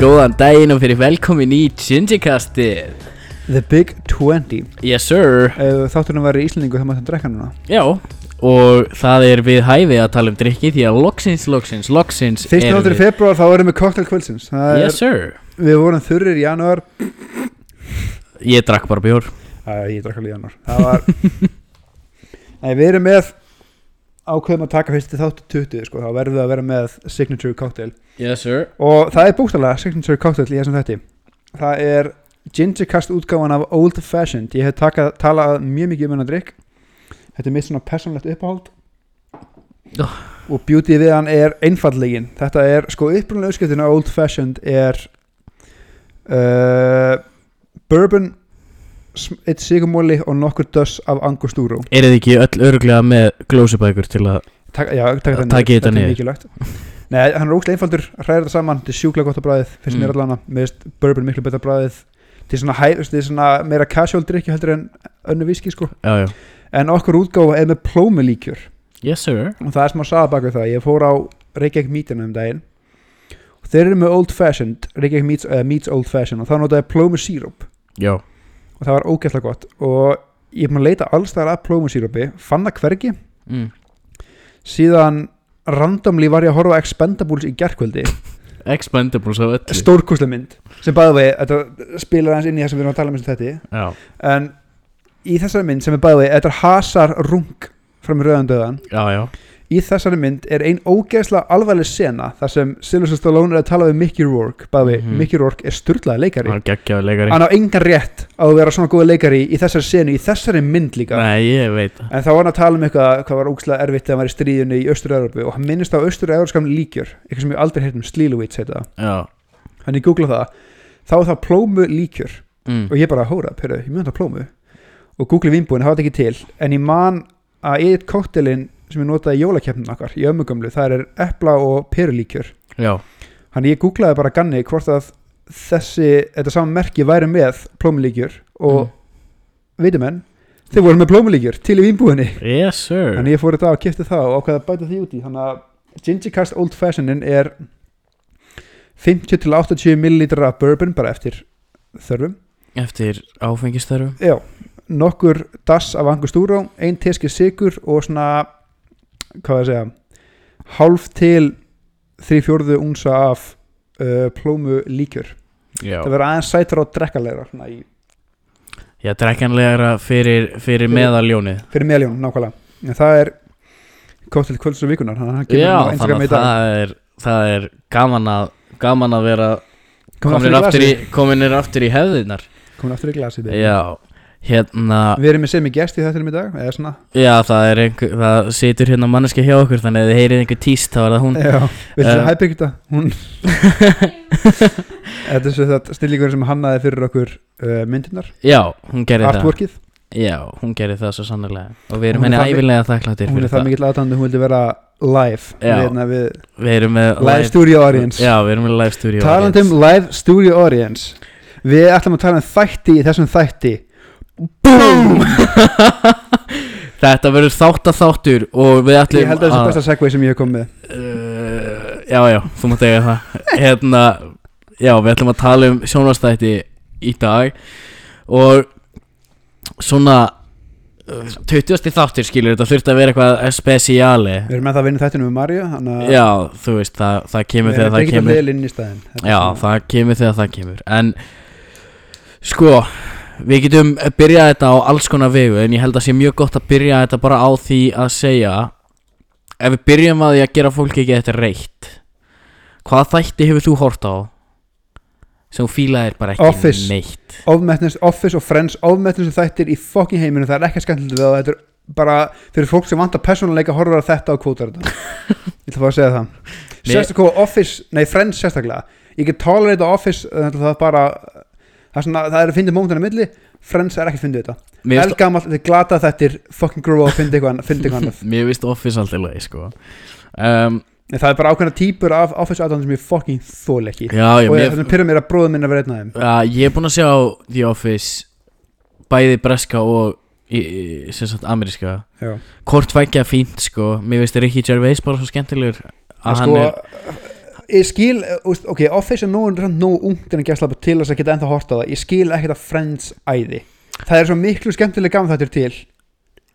Góðan daginn og fyrir velkomin í Gingerkastið The Big 20 Yes sir. Ef þátturinn væri í Íslandingu þá máttum drekka núna. Já Og það er við hæfi að tala um drikki Því að loksins, loksins, loksins Fyrst erum þáttur í februar þá erum við cocktail kvöldsins. Það er, Yes sir. Við vorum þurrir í janúar. Ég drakk bara bjór. Æ, ég drakk alveg í janúar. Það var Nei, við erum með ákveðum að taka fyrst til þáttu 20 sko, þá verðum við að vera með signature cocktail. Yes sir. Og það er bústalega signature cocktail í þessum þetti það er gingercast útgáfan af Old Fashioned. Ég hef taka, talað mjög mikið um hennar drikk þetta er mitt svona personlegt uppáhald. Oh. og beauty við hann er einfallegin þetta er sko upprunalega uppskiptin af Old Fashioned er uh, bourbon eitt sigumóli og nokkur döss af angostúró Er þið ekki öll öruglega með glósubækur til að Taka, þetta er niður. mikilvægt. Nei, hann er ógstlega einfaldur, hræðir þetta saman þetta er sjúklega gott á bræðið, finnst Mm. mér allan mér finnst bourbon miklu betra bræðið er svona, hæ, svona meira casual drikki heldur en önnu viski sko. Já, já. En okkur útgáfa er með plómulíkjur. Yes sir. Og það er smá saga bak við það. Ég fór á Reykjavík Meetinu um daginn. Og þeir eru með Old Fashioned Reykjavík Meets, uh, meets Old Fashioned og þá notaði plómusíróp Já og það var ógæslega gott. Og ég er búin að leita allstæðar að plómusírópi fann það hvergi. Mm. síðan randomly var ég að horfa á Expendables í gerkvöldi Expendables af öllu. Stórkúslega mynd. Sem bæði við, þetta spilar aðeins inn í það sem við erum að tala um þetta Já, en í þessari mynd sem er bæði við, þetta er hasar rung fram í rauðan döðan já, já í þessari mynd er ein ógeðslega alvarleg sena þar sem Sylvester Stallone er að tala við Mickey Rourke. Bæði við, Mhm. Mickey Rourke er sturlaði leikari. Hann er geggjaður leikari. Hann á engan rétt að vera svona góða leikari í þessari senu, í þessari mynd líka. Nei, ég veit það. En þá var hann að tala um eitthvað hvað var ógeðslega erfitt þegar hann var í stríðinu í Östur-Európu og hann minnist á Östur-Európskam líkjör eitthvað sem ég aldrei heitum, Slilowitz heita það. Hann ég googla það, þá er það plómu líkjör. Mm. og ég bara hóra, pyrru, ég mjönd að plómu og googli vínbúin, það var þetta ekki til. En ég man að eitt kóttelin sem ég notaði í jólakeppnin okkar í ömmugömlu, það er epla og perulíkjör Já. Hann ég googlaði bara ganni hvort að þessi, þetta saman merki væri með plómulíkjör og mm. veitum enn, þeir voru með plómulíkjör til í vínbúinni, Yes sir. Þannig ég fór þetta og kipti það og ákveði að bæta því út í. Þannig að Gingercast Old Fashionin er 50 til 80 millilitra bourbon bara eftir þörfum. Eftir áfengistarfu Já, nokkur dass af angustúró, ein teski sigur og svona, hvað var að segja, hálf til þrý fjórðu unsa af uh, plómu líkjör. Já Það verður aðeins sætur og drekkalegra svona í, Já, drekkanlegra fyrir, fyrir meðaljónið fyrir meðljón, nákvæmlega. En það er kóttil kvölds og vikunar, Já, á þannig að það er, það er gaman að gaman að vera Komin kominir aftur, í, kominir í hefðinar Komin aftur í glasið. Já, hérna Við erum með sem í gest í þettinum í dag, eða svona. Já, það er einhver, það situr hérna manneski hjá okkur þannig að þið heyrið einhver tíst þá er það hún Já, viltu Eh. uh, hæpa ykkur þetta? Hún, þetta er svo þetta snillíkur sem hannaði fyrir okkur uh, myndirnar, Já, hún gerir það artworkið. Já, hún gerir það svo sannlega og við erum Hún er henni það æfilega þakkláttir hún fyrir er það það mikill aðtandi hún vildi vera live Já. við, hérna, við Við erum með live studio audience Já, við erum með live studio talandi um live studio audience við ætlum að tala um þætti í þessum þætti BOOM! Þetta verður þátt að þáttur og við ætlum ég held að það er besta segway sem ég hef komið uh, Já, já, þú mátt eiga það. Hérna, já, við ætlum að tala um sjónvastætti í dag og svona uh, 20. þáttur skilur þetta þurfti að vera eitthvað spesiali við erum með það að vinna þættinu með að Já, þú veist, það, það kemur við þegar erum það ekki að kemur. vel inn í staðin Já, það kemur þegar það kemur. En sko Við getum byrjað þetta á alls konar vegu En ég held að sé mjög gott að byrja þetta bara á því að segja Ef við byrjum að því að gera fólki ekki þetta reitt Hvaða þætti hefur þú hort á? Sem fílaðir bara ekki Office. neitt ofmetnist, Office og Friends ofmetnist þættir í fokkin heiminu það er ekki skemmtilegt við það þetta er bara fyrir fólk sem vantar persónuleika horfur að þetta og kvótar þetta ég ætla bara að segja það sérstaklega Office, nei Friends sérstaklega ég get tolerate Office þetta er bara það er, svona, það er að fyndi móntina milli Friends er ekki að fyndi þetta. Elgamall, er glata þetta er fucking grow up, fyndi eitthvað annað. Mér vist Office alltaf leið sko. Um, það er bara ákveðna típur af Office aðdæðan sem ég fucking þól ekki. Já, já, og þessum pyrra mér að bróða minn að vera einn af þeim. Já, ég er búinn að sjá The Office bæði breska og í, í, sem sagt ameríska. Hvort vækja fínt sko. Mér veist Ricky Gervais bara svo skemmtilegur. Að sko, hann er ég skil, úst, ok, Office er nógu, nógu ungt en að gæsla til þess að geta ennþá horta það. Ég skil ekkert að Friends æði. Það er svo miklu skemmtileg gaman þetta til.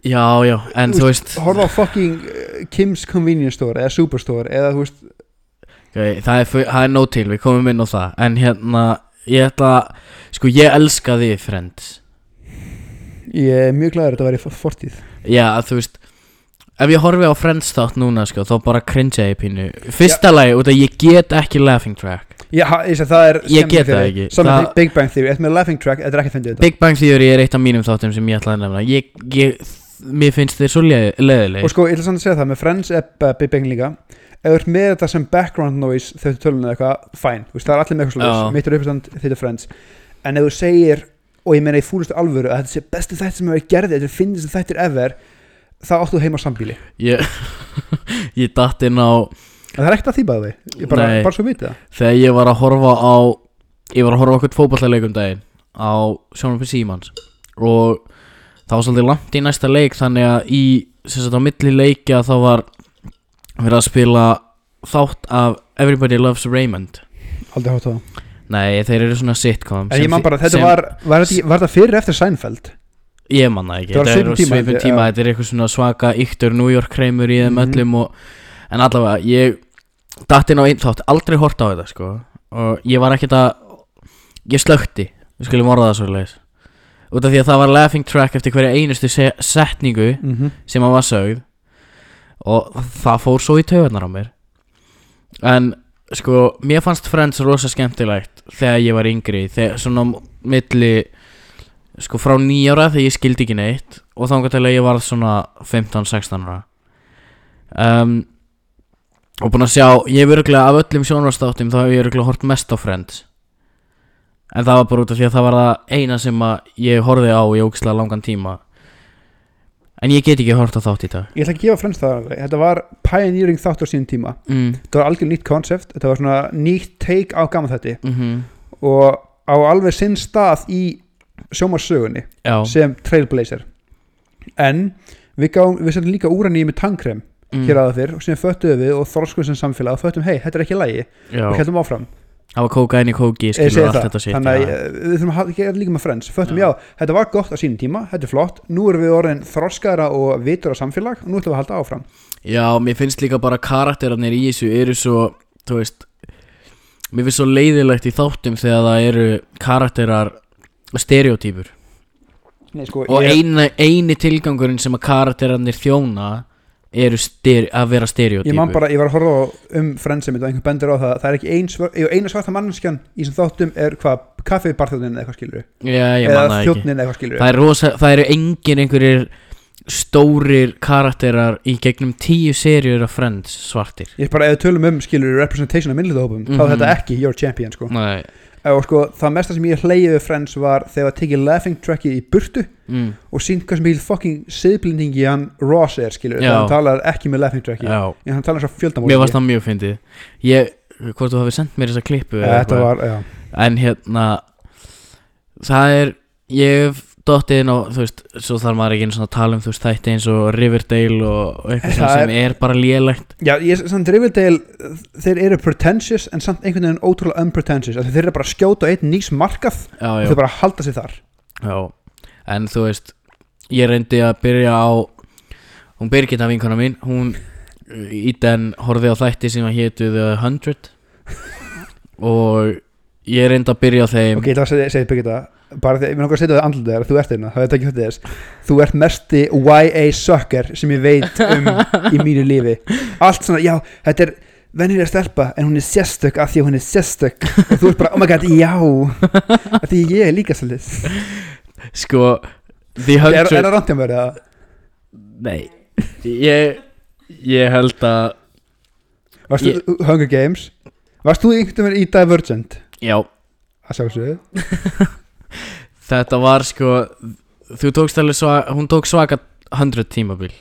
Já, já, en þú veist horfa á fucking uh, Kim's Convenience Store eða Superstore eða þú veist okay, það, er, er nóg til, við komum inn á það. En hérna, ég ætla Sko, ég elska þið, Friends. Ég er mjög glæður að þetta væri for- fortíð. Já, þú veist Ef ég horfi á Friends þátt núna, sko, þá bara cringe ég pínu. Fyrsta lagi, út að ég get ekki laughing track. Já, ég sé, það er Ég get það ekki. Saman Það- Big Bang Theory, eftir með Laughing Track, þetta er ekki að fyndi þetta. Big Bang Theory er eitt af mínum þáttum sem ég ætla að nefna. Ég, ég, mér finnst þeir svo leð- Og leðileg sko, ég ætla samt að segja það, með Friends er uh, Big Bang líka. Ef þú ert með þetta sem background noise þegar þú tölunni eitthvað, fine. Þú veist, það er allir með eitthvað slúðis, mitt er uppistand þetta Friends. En ef þú segir, og ég meina í fúlustu alvöru að þetta sé besti þættir sem hefur gerði þetta finnst þættir ever, þá áttu heima sambíli Ég, ég datt inn á En það er ekkert að því bæði, ég bara, Nei. bara svo vitið það. Þegar ég var að horfa á Ég var að horfa á okkur fótballleikum daginn Á sjónarfið Símans. Og það var svolítið langt í næsta leik Þannig að í sem sagt á milli leikja Þá var verið að spila Þátt af Everybody Loves Raymond. Aldrei hátt það. Nei, þeir eru svona sitcom En ég man bara, þetta sem- var, var, þetta, var þetta fyrir eftir Seinfeld Ég man það ekki. Þetta er svipum á tíma, þetta- er eitthvað svona svaka yktur New York kreimur í þeim Mhm. öllum En allavega, ég Datt inn á einn þátt, aldrei hort á þetta sko. Og ég var ekkert að Ég slökti, við skulum orða það svo leis Út af því að það var laughing track Eftir hverja einustu se setningu mm -hmm. Sem að var sögð. Og það fór svo í taugarnar á mér. En sko Mér fannst Friends rosa skemmtilegt Þegar ég var yngri Þegar svona milli Sko frá nýjára þegar ég skildi ekki neitt Og þá til að ég var svona 15-16 ára. Um, Og búin að sjá Ég hef örgulega af öllum sjónvarstáttum Þá hef ég örgulega hort mest á Friends. En það var bara út af því að það var það eina sem ég horfði á í ógislega langan tíma. En ég get ekki hort á þátt í dag. Ég ætla að gefa Friends það alveg. Þetta var pioneering þátt á sínum tíma. Mm. Þetta var algjör nýtt koncept Þetta var svona nýtt take á gaman þetta Mm Og á alveg sinn stað í sjómarsögunni Já sem trailblazer En við, gáum, við settum líka úr henni með tangkrem mm. hér aða fyrr og síðan föttuðum við og þorskuðum sem samfélag og föttum hei, þetta er ekki lægi Já og heldum áfram Það var kókaini kóki Ég skilur segi allt það. þetta sitt þannig að já. eh, við þurfum að gera líka með friends föttum Já. já. þetta var gott á sínum tíma, þetta er flott nú erum við orðin þroskaðara og vitur á samfélag og nú ætlum við að halda áfram Já, mér finnst líka bara karakterarnir í þessu eru svo, þú veist Mér finnst svo leiðilegt í þáttum þegar það eru karakterar stereotypur Nei, sko, Og ég, eini, eini tilgangurinn sem að karakterarnir þjóna eru að vera stereotypur ég bara, ég var að horfa um friends sem þetta og einhver bendur á það. Það er ekki ein svör, eina svarta mannskjan í sem þáttum er hvað, kaffibarþjóðnin eða eitthvað skilur eða þjóðnin eða eitthvað skilur það, er rosa, það eru engin einhverjir stórir karakterar í gegnum tíu seríur af Friends svartir. Ég er bara, ef við tölum um skilur representation af minnlítahópum, þá Mhm. er þetta ekki your champion sko. Nei og sko, það mesta sem ég hleyði við friends var þegar það tekið laughing trackið í burtu mm, og sínt hvað sem mikil fucking siðblindingi hann Ross er skilur, Já. þegar hann talar ekki með laughing trackið, en hann talar svo fjöldamóti mér varst það mjög fyndið. Ég, hvort þú hafi sendt mér þessa eitthvað. var, En hérna Það er Ég dottið inn á Þú veist Svo þarf maður ekki einu svona að tala um Þú veist þætti eins og Riverdale Og, og eitthvað Það sem er bara lélegt. Já, ég, samt Riverdale, þeir eru pretentious en samt einhvern veginn ótrúlega unpretentious. Þeir eru bara að skjóta einn nýs markað Já, og þeir bara halda sig þar. Já En þú veist Ég reyndi að byrja á Hún Birgitta vinkona mín Hún Í den horfði á þætti sem að hétu The 100 Og Ég reyndi að byrja á þeim. Ok, ég ætla að segja, segja Birgitta bara því, ég með okkur að setja það andlið þegar þú ert hérna, það veit ekki hvað þið er. Þú ert mesti YA sucker sem ég veit um í mínu lífi. Allt svona, já, þetta er venjulega stelpa en hún er sérstök af því að hún er sérstök. Og þú ert bara, oh my god, já. Af því ég er líka svolítið. Sko er, 100 er það ránt hjá mér eða? Nei. Ég Ég held að Varstu Ég- Hunger Games? Varst þú einhvern veginn í Divergent? Já. Að sjálfsögðu Þetta var sko Þú tókst alveg svaka Hún tók svaka 100 tímabil.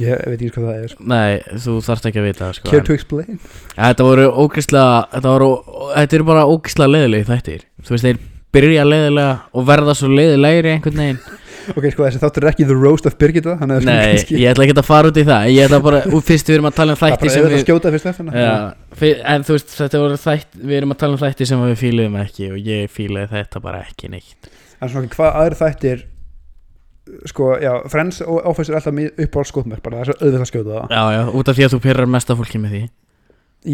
Ég veit ekki hvað það er. Nei, þú þarft ekki að vita það sko Care en, to explain? Þetta voru ógæslega Þetta voru Þetta eru bara ógæslega leiðilegi þættir. Þú veist, þeir byrja leiðilega Og verða svo leiðilegri einhvern veginn. Ok, sko þessi þáttur er ekki the roast of Birgitta að Nei, ég ætla ekki að fara út í það. Ég ætla bara Fyrst við erum að tala um það er þætti bara við skjóta fyrst eftir fyr, En þú veist, þetta voru þætt Við erum að tala um þætti sem við fíluðum ekki Og ég fílaði þetta bara ekki neitt. En svona hvað aðri þættir sko, já, Friends og Office er alltaf upp á skotmörk bara það er svo auðvitað að skjóta það. Já, já, út af því að þú pyrrar mesta fólki með því.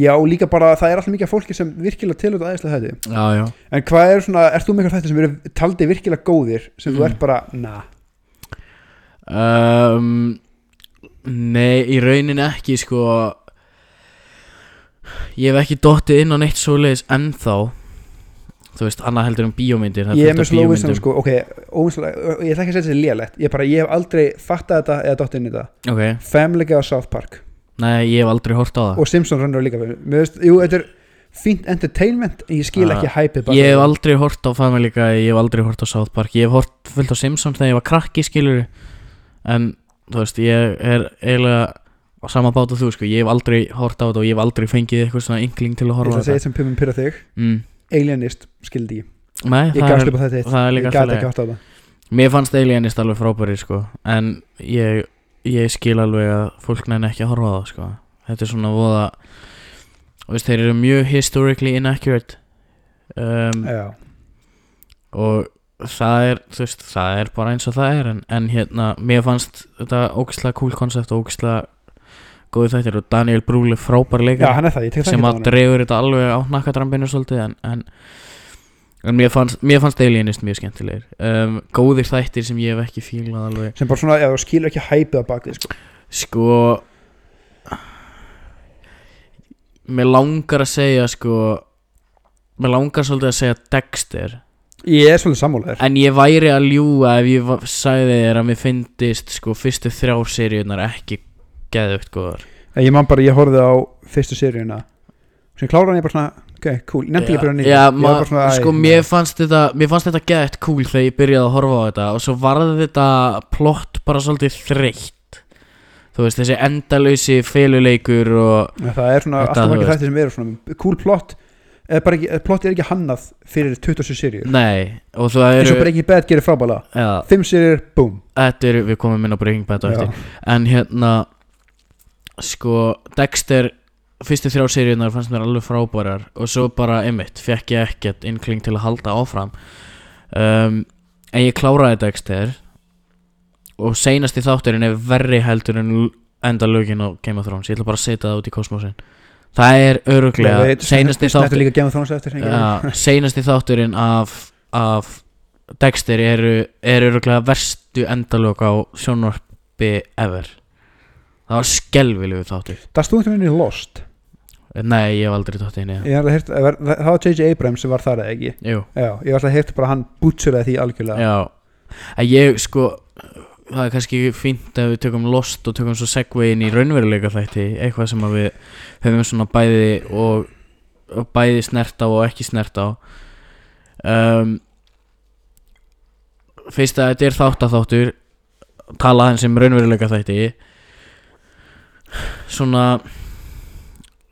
Já, líka bara það er alltaf mikið fólki sem virkilega tilhjóta aðeinslega þetta Já, já. En hvað er svona, ert þú eitthvað þættir sem eru taldi virkilega góðir sem þú Mm. ert bara, na? Um, Nei, í rauninni ekki sko Ég hef ekki dottið inn á neitt svoleiðis ennþá. Þú veist, annað heldur um bíómyndir ég af slow wisdom bíómyndum. sko, ok, óvinslega ég ætla ekki að segja þetta lélegt, ég bara, ég hef aldrei fattað þetta eða dótt inn í þetta Ok, Family Guy og South Park. Nei, ég hef aldrei hort á það. Og Simpsons rennur líka veist, jú, þetta er fínt entertainment en ég skil Ah, ekki hæpið Ég hef aldrei hort á Family Guy, ég hef aldrei hort á South Park. Ég hef hort fullt á Simpsons þegar ég var krakki skilur En, þú veist, ég er eiginlega á sama bát og þú sko. Ég hef aldrei hort á þetta og ég hef aldrei fengið eitthvað svona yngling til að ég horfa ætla á að segja þetta. sem pumum pyrra þig. Mm. Alienist skildi ég, Nei, ég það gafst er, upp á þetta eitt það er ég líka gæti alltaf ekki átt á það. Mér fannst Alienist alveg frábæri sko. En ég, ég skil alveg að fólk næn ekki að horfa á það sko. Þetta er svona voða Þú veist, þeir eru mjög historically inaccurate. Um, já, og það er, þú veist, það er bara eins og það er. En, en hérna, mér fannst þetta ógislega cool koncept og ógislega góði þættir og Daniel Brúli frábær leikar sem að hann dregur þetta alveg á nakkadrambinu svolítið en, en, en mér fannst fannst Alienist mjög skemmtilegir. Um, góðir þættir sem ég hef ekki fílað alveg. Sem bara svona, já, skilur ekki hæpið á bak við sko. sko mér langar að segja sko mér langar svolítið að segja Dexter. Ég er svolítið sammálaður. En ég væri að ljúga ef ég sagði þér að mér fyndist sko fyrstu þrjár seríunar ekki geðugt góðar ég man bara, ég horfði á fyrstu seríuna. Sem klára hann ég bara svona ok, cool, ég nefndi ekki bara nýtt. Já, ma, sko mér fannst þetta mér fannst þetta geðugt cool þegar ég byrjaði að horfa á þetta og svo varði þetta plott bara svolítið þreytt. Þú veist þessi endalausi feluleikur og það er svona, Þetta, alltaf þú margir veist. þættir sem eru svona cool plot eða bara ekki, plot er ekki hannað fyrir 27 seríur nei og það eins og eru Breaking Bad gerir frábæla já, 5 seríur, boom. Þetta eru við komum inn á Breaking Bad á Já. eftir. En hérna sko Dexter fyrstu þrjá seríunar fannst mér alveg frábærar og svo bara einmitt fekk ég ekkert innkling til að halda áfram. Um, en ég kláraði Dexter og seinasti þátturinn er verri heldur en enda lögin á Game of Thrones. Ég ætla bara að setja það út í kosmosin það er öruglega Ég veit, seinasti Þetta þáttur líka Game of Thrones eftir engar ja, seinasti þátturinn af, af Dexter eru, er öruglega verstu endalög á sjónvarpi ever það var skelvilegu þáttur. Það stóð einhvern veginn í Lost? Nei, ég hef aldrei tótt einu Ég hef heyrt, það var- það var J.J. Abrams sem var þar eða ekki? Jú, Já, ég var alltaf heyrt bara að hann bútsuraði því algjörlega. Já. En ég sko Það er kannski fínt ef við tökum Lost og tökum svo segway inn í raunveruleika þætti Eitthvað sem að við höfum svona bæði og, og bæði snert á og ekki snert á. Um, Fyrst að þetta er þáttaþáttur Tala hans um raunveruleika þætti Svona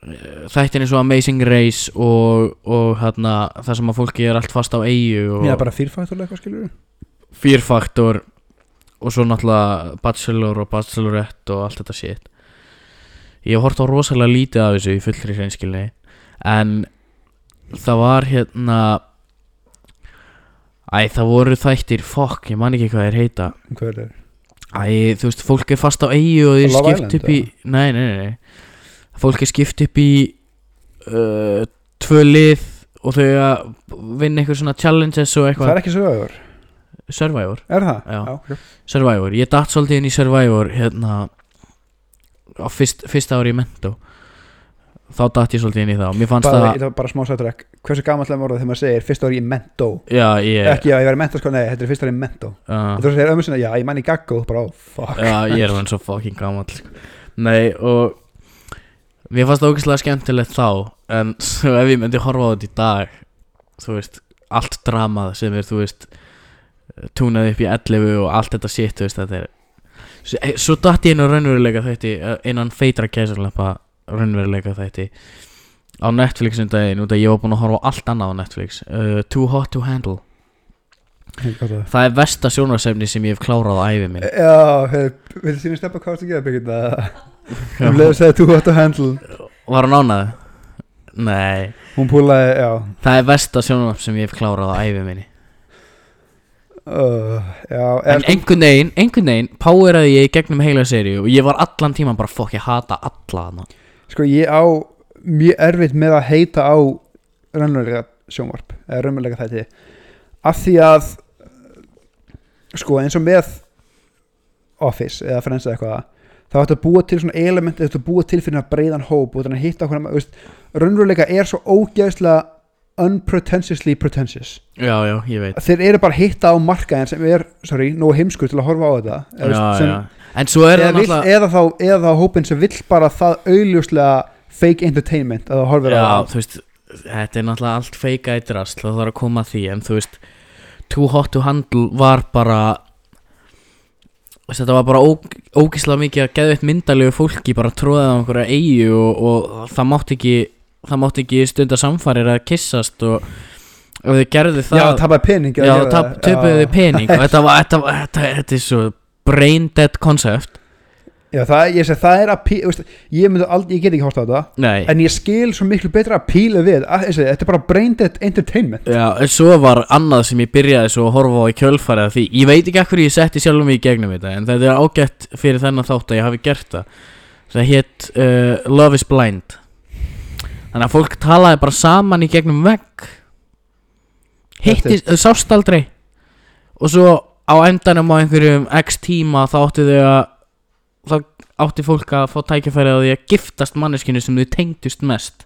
eh, þættin er svo Amazing Race og, og hérna, það sem að fólki er allt fast á eigu og Já, bara fyrrfættulega eitthvað skilur Fear Factor og svo náttúrulega Bachelor og Bachelorette og allt þetta shit. Ég hef hort á rosalega lítið af þessu í fullri hreinskilni en það var hérna æ það voru þættir fuck ég man ekki hvað þeir heita. Hvað er það? Æ þú veist fólk er fast á eigu og þeir skipt upp í nei nei nei, nei. fólk er skipt upp í uh, tvö lið og þau að vinna eitthvað svona challenges og Það eitthvað er ekki Survivor Survivor Er það? Já. okay. Survivor, ég datt svolítið inn í Survivor hérna á fyrst, fyrsta ári í Mento þá datt ég svolítið inn í það og mér fannst bara, það það bara smá sætturæk Hversu gamall er orðað þegar maður segir Fyrst ári í Mento já, ég, Ekki, já, ég var í Mento sko, nei, þetta er fyrst ári í Mento uh, Þú segir ömmu sinna, já, ég mæni Gaggo Bara, ó, fuck. Já, ég er hann svo fucking gamall sko. nei og mér fannst það ógeðslega skemmtilegt þá en svo ef ég myndi horfa á þetta í dag þú veist, allt dramað sem er, þú veist túnað upp í 11 og allt þetta shit, þú veist, þetta er svo, datt ég inn á raunveruleika þætti eh, innan feitra kæsarlepa raunveruleika þætti á Netflix um daginn, út að ég var búinn að horfa á allt annað á Netflix. Uh, Too Hot to Handle. Það? Er versta sjónarsefni sem ég hef klárað á æfi minn Já, viltu síðan steppa hvað það að gera byggja það Um leið að segja too hot to handle. Var hann ánað? Nei, hún púlaði, það er versta sjónvarp sem ég hef klárað á æfi minni. Uh, já, En einhvern veginn, einhvern veginn Poweraði ég gegnum heila seríu Og ég var allan tíman bara fokk, ég hata alla hana sko ég á mjög erfitt með að heita á raunverulega sjónvarp eða raunverulega þætti. Af því að sko eins og með Office eða Friends eða eitthvað þá ætti að búa til svona element eða ætti að búa til fyrir að breiðan hóp og þannig að hitta okkur raunverulega er svo ógeðslega unpretentiously pretentious. Já, já, ég veit. Þeir eru bara að hitta á markaðin sem er, sorry, nógu heimskur til að horfa á þetta já, sem, já. En svo er það náttúrulega eða, þá, eða þá hópin sem vill bara það augljóslega fake entertainment að það horfir á Já, það. þú veist Þetta er náttúrulega allt feika eitt rast Það þarf að koma að því En þú veist Too Hot to Handle var bara Þetta var bara ó, ógislega mikið að geðveitt myndalegu fólki bara tróðið á einhverja eigu og, og það mátti ekki það mátti ekki stunda samfarir að kissast og ef þau gerðu það Já, tapaði pening Já, tap, töpuðu pening og þetta, var, þetta, þetta, þetta er svo brain dead concept. Já, það, ég segi, það er að pí, veist, ég, ég get ekki horta á þetta Nei. en ég skil svo miklu betra að píla við að, ég segi, þetta er bara brain dead entertainment. Já, en svo var annað sem ég byrjaði svo að horfa á í kjölfarið af því Ég veit ekki ekkur ég setti sjálfum mig í gegnum þetta En þetta er ágætt fyrir þennan þátt að ég hafi gert það. Það hétt uh, Love is Blind. Þannig að fólk talaði bara saman í gegnum vegg. Hittist, sást aldrei. Og svo á endanum á einhverjum x tíma þá áttu þau að Þá átti fólk að fá tækifæri á því að giftast manneskinu sem þau tengdust mest.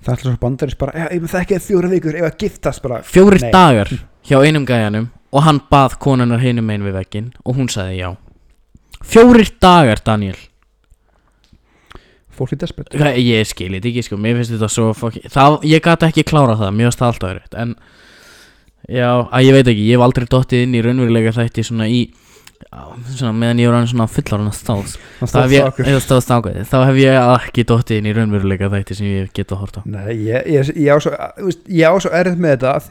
Það er alltaf svo bandarins bara, ég með þekkið fjóra vikur ef að giftast bara. Fjóri Nei. dagar hjá einum gæjanum og hann bað konunar hinum einn við veggin og hún sagði já. Fjórir dagar Daniel. Fólk er desperate. Hvað- ég skil þetta ekki sko, mér finnst þetta svo fucking, það, ég gæti ekki klára það, mér finnst það alltaf verið en já, að ég veit ekki ég hef aldrei dottið inn í raunverulega þætti svona í svona, meðan ég var hann svona fullar stáðs Það þá hef ég, eða stáðs ákveði þá hef ég ekki dottið inn í raunverulega þætti sem ég geta að horta Nei, ég, ég, ég, á svo, svo erfitt með þetta að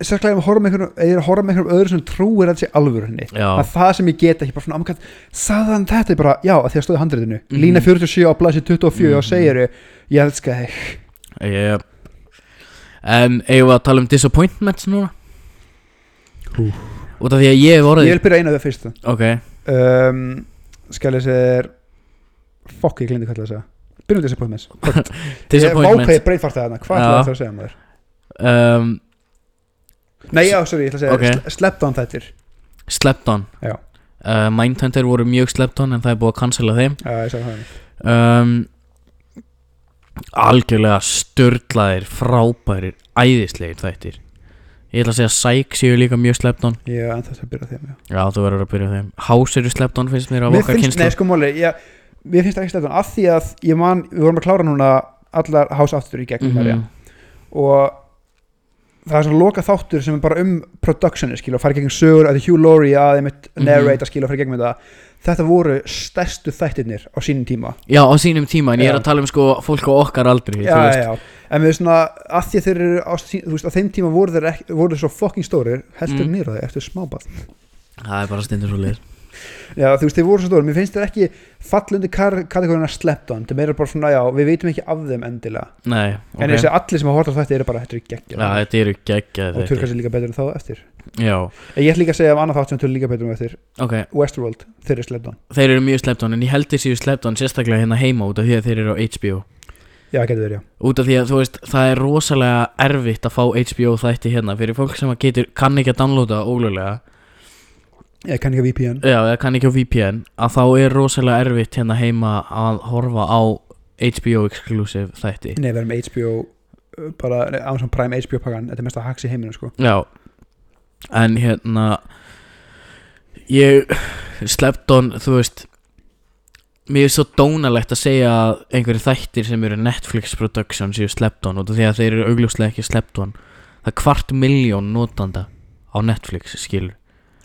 ef ég horfa með einhverjum er að horfa með einhverjum öðru sem trúir að sé alvörunni já, að það sem ég get ekki bara svona amkvæmt sagðan þetta? Er bara, já, að því að stóði handriðinu Mhm. lína 47 á blæsi 24 og Mhm. segir ég elska þig en eigum við að tala um disappointments núna? Hú. út af því að ég hef ég orðið vil byrja eina við fyrst ok, um, skal ég segja fokk, ég glindi hvað það að segja. Byrjum disappointments. Disappointments. vápæði breytfartið þarna, hvað ætlaði það að segja maður? Um, nei, já, sorry, ég ætla að segja Ok. okay. slept on þettir slept on. Já. uh, Mindhunter voru mjög slept on en það er búið að cancela þeim. Já, ég sagði það. Um, algjörlega störlaðir frábærir, æðislegir þættir ég ætla að segja Psych séu líka mjög on ég er ennþá að byrja þeim já. já þú verður að byrja þeim House eru slept on finnst mér mér okkar kynslu sko mér finnst það ekki slept on af því að ég man, við vorum að klára núna allar house aftur í gegnum mm Mhm. og það er svona loka þáttur sem er bara um productioni skil og fara í gegnum sögur að Hugh Laurie að einmitt Mhm. narrate skil og fara í gegnum þetta þetta voru stærstu þættirnir á sínum tíma. Já á sínum tíma en ég er að tala um sko fólk á okkar aldri já, já, veist. já, en við svona að því þeir eru á, veist, á þeim tíma voru þeir, ekki, voru þeir svo fucking stórir heldur mm. nýra þeir eftir smáball það er bara stundur svo leir já, þú veist, þeir voru svo stórir, mér finnst þeir ekki fallundi kategórina slept on. Þeir eru bara svona, já, við veitum ekki af þeim endilega. Nei, en ok. þessi allir sem hafa hort á þetta eru bara, þetta er geggjað já þetta eru geggjað og turkast er líka betur en þá eftir. Já, En ég ætla líka að segja um annað þátt sem töl líka betur um eftir. Ok. Westworld, þeir eru slept on. Þeir eru mjög slept on en ég held þeir séu slept on sérstaklega hérna heima út af því að þeir eru á HBO já, getur þeir, já. Út af því að þú veist það er rosalega erfitt að fá HBO þætti hérna fyrir fólk sem að getur, kann ekki að downloada ólöglega ég kann ekki að VPN já, eða kann ekki á VPN að þá er rosalega erfitt hérna heima að horfa á HBO exclusive þætti. Nei, við erum HBO uh, bara Amazon Prime HBO pakkan. Þetta er mest að haks í heiminu sko. Já. En hérna ég slept on þú veist mér er svo dónalegt að segja að einhverju þættir sem eru Netflix production séu slept on af því að þeir eru augljóslega ekki slept on. Það er kvart miljón notanda á Netflix skilur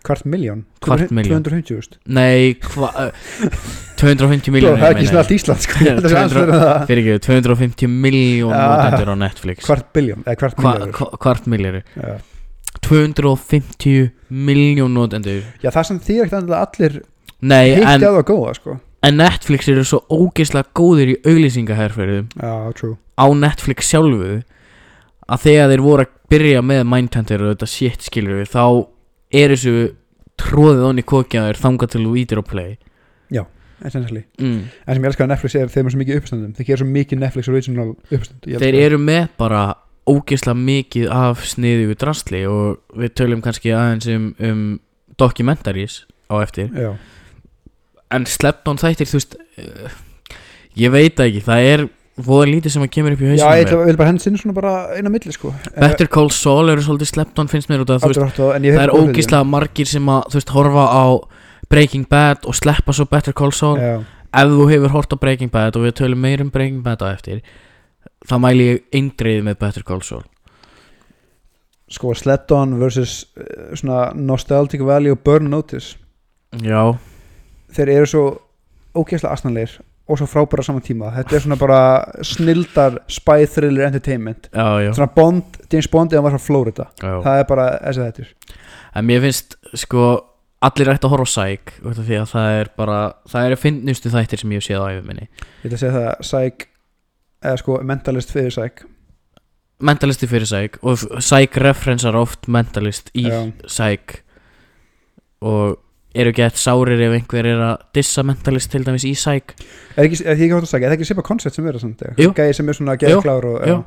kvart miljón Kvart milljón. 250 úst Nei, hva, uh, 250 miljónir það er ekki snart Ísland Já, þetta aðeins fyrir ekki, 250 miljón Ja. notendur á Netflix. Kvart biljón eða kvart Hva, miljóður hva, Hvart miljóri já. 250 miljón notendur. Já, það sem þýr ekkert endilega allir Nei, hitti en það góða sko. en Netflix eru svo ógeðslega góðir í auglýsingaherferðum. Já, true. Á Netflix sjálfu að þegar þeir voru að byrja með Mindhunter og þetta shit skilur við þá er þessu tróðið onni kokjaður þangað til þú ítir á play? Essentially. Mm. en sem ég elskar að Netflix er þeir eru svo mikið uppstöndum þeir gera svo mikið Netflix original elska þeir eru með bara ógeðslega mikið af sniðu drastli og við tölum kannski aðeins um, um documentaries á eftir. Já, en sleppnón þættir þú veist uh, ég veit ekki, það er voða lítið sem að kemur upp í já hausinu ég ætla- vil bara henda sinni svona bara eina milli sko. Better Call Saul eru svolítið sleppnón finnst mér út af þú veist, ég það er ógeðslega margir sem að þú veist horfa á Breaking Bad og sleppa svo Better Call Saul. Já, ef þú hefur hort á Breaking Bad og við tölum meir um Breaking Bad á eftir þá mæli ég eindreið með Better Call Saul. Sko Slept On versus uh, svona Nostalgic Value Burn Notice. Já, þeir eru svo ógeðslega asnanleir og svo frábæra saman tíma. Þetta er svona bara snildar spy thriller entertainment. Já, já, svona Bond, James Bond eða var frá Florida já. það er bara þessi þetta en mér finnst sko allir ætti að horfa á Psych því að það er bara það eru finnustu þættir sem ég hef séð á æfum minni. Ég ætla að segja það Psych eða sko Mentalist fyrir Psych. Mentalisti fyrir Psych og Psych referensar oft mentalist í. Psych. Og eru gett sárir ef einhver er að dissa mentalist til dæmis í Psych? Er ekki, er ekki að segja, er ekki Sipa Concept sem verður gæði sem er svona jú.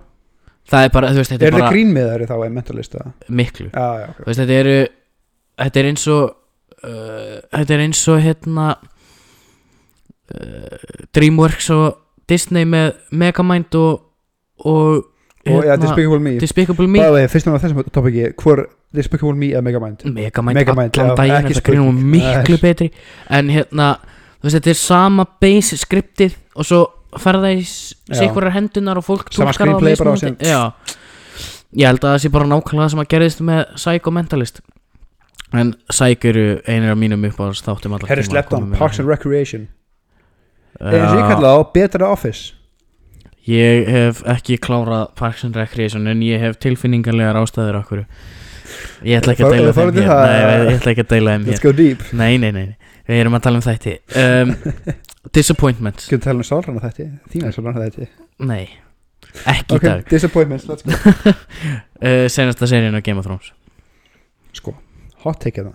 það er bara, veist, þetta er það bara grín með þeirri þá er Mentalist miklu. Já, já, ok. Þú veist, þetta eru þetta er eins og uh, þetta er eins og hérna uh, Dreamworks og Disney með Megamind og og og já, Despicable Me. Despicable Me. Bæði, fyrst og þessum topiki hvor Despicable Me eða Megamind Megamind, Megamind, allan daginn þetta grínum spurning. miklu betri. En hérna, þú veist, þetta er sama base skriptið og svo ferða í sikvarar hendunar og fólk Sama screenplay bara á já, ég held að það sé bara nákvæmlega það sem að gerðist með Psych og Mentalist. En Psych eru einir af mínum upp á þáttum allar að slept on, Parks and Recreation. Eins og ég Já. kalla það á Better Office. Ég hef ekki klárað Parks and Recreation en ég hef tilfinningarlegar ástæður okkur Ég ætla ekki að deila þeim hér? Nei, ég ætla ekki að deila þeim let's hér. go deep. Nei, nei, nei, við erum að tala um þætti. Um, Disappointments. Skal við tala um sálrana þetta? Þína sálrana þetta? Nei, ekki Ok, í dag. disappointments, let's go. Uh, Senasta seríun af Game of Thrones. Sko, hot take hérna.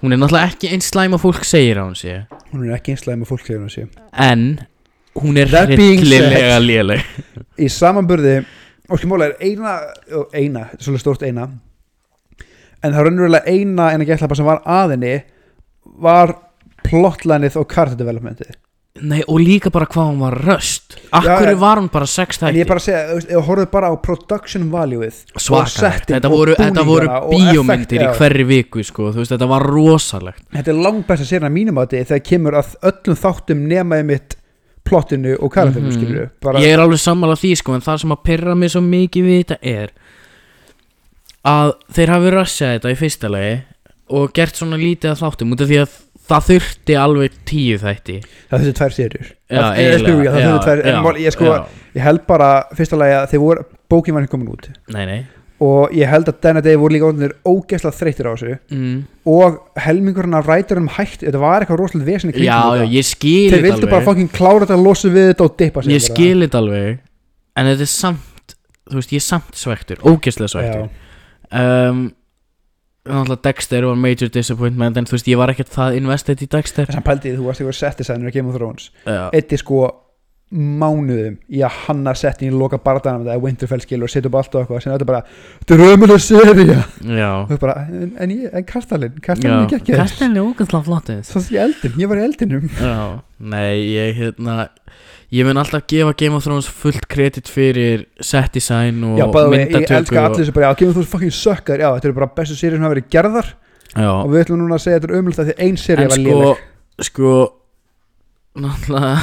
Hún er náttúrulega ekki eins slæm að fólk segir á hún sé. Hún er ekki einslega með fólk segir hún sé. En hún er hryllilega léleg. Í samanburði sko móla er eina Eina, er svolítið stórt eina En það er raunverulega eina En að gætla sem var aðinni Var plotlænið og character developmentið. Nei, og líka bara hvað hún var röst. Akkur en- var hún bara sex En þætti ég er bara segja, þú horfðu bara á production valueið Svakalegt, þetta voru, þetta voru bíómyndir í hverri viku sko, veist, þetta var rosalegt. Þetta er langt best að sér að mínum átti þegar kemur að öllum þáttum nema mitt plottinu og karakterinu Mhm. mm bara, Ég er alveg sammála því sko, en það sem að pyrra mig svo mikið við þetta er að þeir hafi rössað þetta í fyrsta lagi og gert svona lítið að þáttum út af því að það þurfti alveg tíu þætti. Það þessi tvær það, ég, sko, ég held bara fyrsta lagi að þeir voru bókin var ekki komin út. Nei, nei. Og ég held að denna degi voru líka orðinir ógeðslega þreytir á þessu. Mm. og helmingurinn af ræturum hætti þetta var eitthvað rosalega vesen í kringum þeir vildu bara fucking klára þetta losa við þetta og dippa sig Ég bara. skil þetta alveg En þetta er samt, þú veist, ég er samt svektur Ógeðslega svektur um, Náttúrulega Dexter var major disappointment En þú veist, ég var ekkert það invested í Dexter. Þess að pældi þú varst eitthvað setti sænur að Game of Thrones. Já, eitti sko mánuðum í að hanna settin í loka barðanum þetta Winterfell skil og setja upp allt og eitthvað þetta er bara, þetta er ömuleg serið já. Og þú bara, en, en, ég, en Kastalinn Kastalinn er ekki ekki Kastan er ógeðslega flottið. Eldin, ég var í eldinum. Já, nei, ég hérna Ég mun alltaf gefa Game of Thrones fullt kredit fyrir set design og já, ég myndatöku elska allir þessu bara, já, Game of Thrones fucking sökkar já, þetta eru bara bestu serið sem hafa verið gerðar. Já, og við ætlum núna að segja að þetta er ömulegt að því ein serið en var sko léleg. Sko Náttúrulega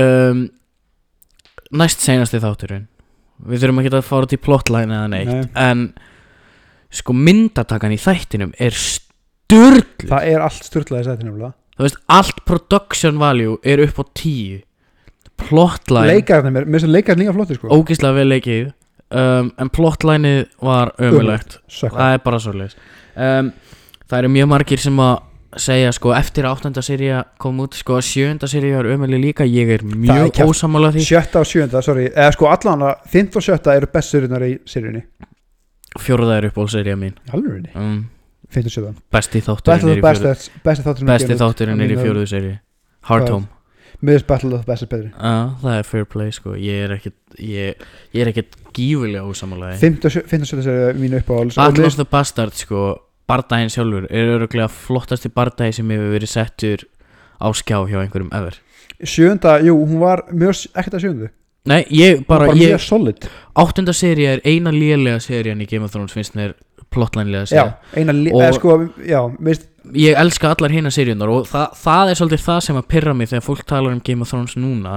um, Næst seinasti þátturinn. Við þurfum ekki að fara til plotline eða neitt Nei. En Sko myndatakan í þættinum er sturgl það er allt styrlaði settin nefnilega Þú veist, allt production value er upp á tíu. Plotline leikarnir, mér finnst leikarnir líka flotti sko. Ógislega vel leikið. Um, en plotlineið var ömulegt það er bara svo leis um, það eru mjög margir sem að segja sko eftir að áttunda seria kom út sko að sjönda seria er ömuleg líka. Ég er mjög ósamála því. Sjötta og sjönda, sorry. Eða sko allan að fint og sjötta eru best seríunar í seríunni. Fjórða er uppbólserja mín. Alveg um, fint og sjötta. Besti þátturinn er í Best besti besti þátturinn er í fjórðu seri Hard? Home. Miðurst Battle of the Best er betri. Já, það er fair play sko. Ég er ekkit Ég, ég er og sjö- fint og sjötta seríu mínu uppáhalds og Battle of the Bastard sko Bardaginn sjálfur er öruglega flottasti bardagi sem hefur verið settur á skjá hjá einhverjum ever. Sjönda, jú, hún var mjög ekkert að sjöndu Nei, ég bara, bara ég, mjög solid. Áttunda seri er eina lélega serían í Game of Thrones finnst mér plottlænlega já, seri eina, Og- eða sko, já, veist Ég elska allar hina seríunar og það, það er svolítið það sem að pyrra mig þegar fólk talar um Game of Thrones núna.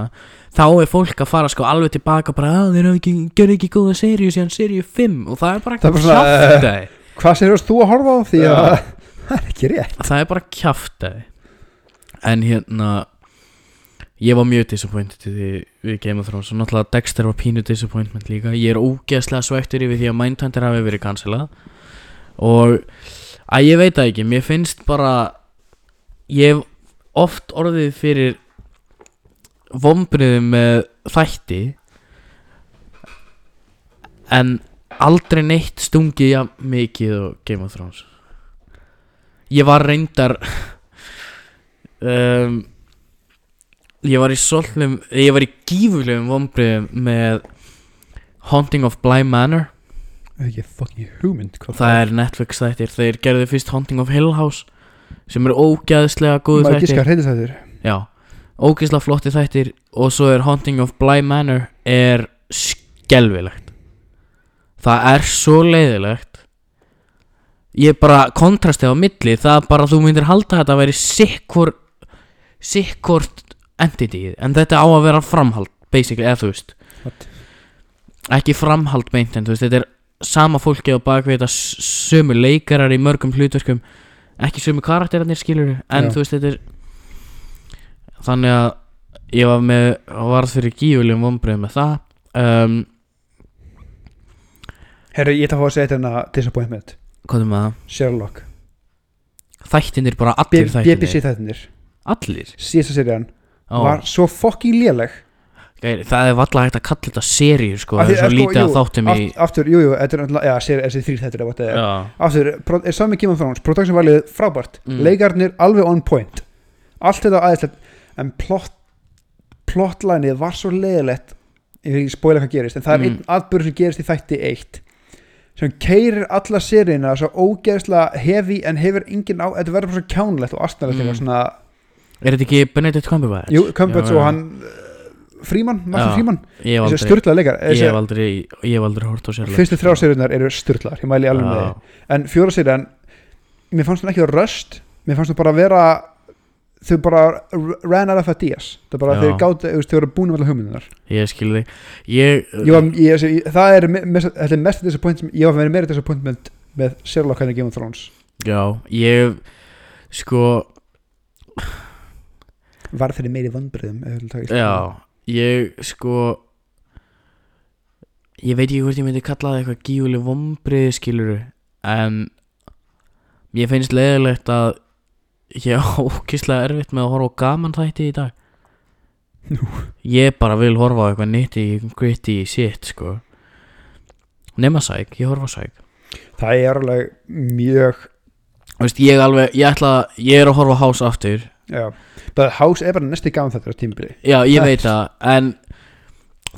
Þá er fólk að fara sko alveg tilbaka bara að þeir hafa ekki, gerðu ekki góða seríu síðan seríu 5 og það er bara svona, kjáftæði hvað sér þú að horfa á því að það er ekki rétt. Það er bara kjáftæði en hérna ég var mjög disappointed við Game of Thrones og náttúrulega Dexter var pínu disappointment líka. Ég er ógeðslega svektur yfir því að Mindhunter hafi verið cancelað og að ég veit það ekki, mér finnst bara ég hef oft orðið fyrir vombriðum með þætti en aldrei neitt stungið jafn mikið og Game of Thrones. Ég var reyndar um, ég var í svolum ég var í gífurlegum vombriðum með Haunting of Bly Manor ekki fucking hugmynd hvað það er Netflix þættir. Þeir gerðu fyrst Haunting of Hill House sem er ógæðslega góðu maður gíska þættir. hreyndist þættir já, ógæðslega flotti þættir. Og svo er Haunting of Bly Manor er skelvilegt það er svo leiðilegt. Ég bara kontrastið á milli það er bara þú myndir halda að þetta væri sikkur sikkort entity. En þetta á að vera framhald basically, eða þú veist. What? ekki framhald beint en þú veist, þetta er sama fólki á bakvið þetta sömu leikarar í mörgum hlutverkum ekki sömu karakterarnir skilur en Já. þú veist, þetta er þannig að ég var með varð fyrir gífulegum vombrið með það um, herru, ég ætla að fá að segja þetta hérna disappointment hvað er með það? Sherlock Þættinir bara B- allir þættinir BBC þættinir Allir? síðasta serían Ó, var svo fucking léleg það er valla hægt að kalla þetta seríu sko, það er svo sko, lítið að þáttum í Aft, aftur, jú, jú, þetta er náttúrulega, já, sér, þessi þrýr þetta er Já, aftur, er sami Game of Thrones, production valið frábært Mm. leikarnir alveg on point allt þetta aðeinslegt en plot, plotlænið var svo leiðilegt ég vil ekki spóla hvað gerist en það er Mm. einn atbyrður sem gerist í þætti eitt sem keirir alla seríuna svo ógeðslega heavy en hefur engin á, þetta verður bara svo kjánlegt og astnalegt Mm. er þetta ekki Benedict Cumberbatch? jú, Cumberbatch og hann uh, Fríman, Martin Já. Fríman Ég hef þessi styrlaða leikar ég hef aldrei, aldrei hort á sér fyrstu þrjá seríunar eru styrlaðar, ég mæli alveg með þið en fjóra serían, mér fannst hún ekki að röst mér fannst hún bara að vera þau bara ran out of ideas. Það bara Já. þau gátt, þau voru búin með allar hugmyndunar Ég skil þig. Ég, ég ég, það er me- mest, er mest disappointment, ég var verið meira disappointment með Sherlock henni Game of Thrones. Já, ég Sko, var fyrir meiri vandbriðum já Ég, sko Ég veit ekki hvort ég myndi kalla það eitthvað gífuleg vombriði skiluru En Mér finnst leiðilegt að Ég á ókislega erfitt með að horfa á gaman þætti í dag. Nú. Ég bara vil horfa á eitthvað nitty gritty shit sko. Nema sæk, ég horfa sæk. Það er alveg mjög Þú veist, ég alveg, ég ætla Ég er að horfa House aftur það House er bara næsti gaman þetta á tímbili Já, ég veit það En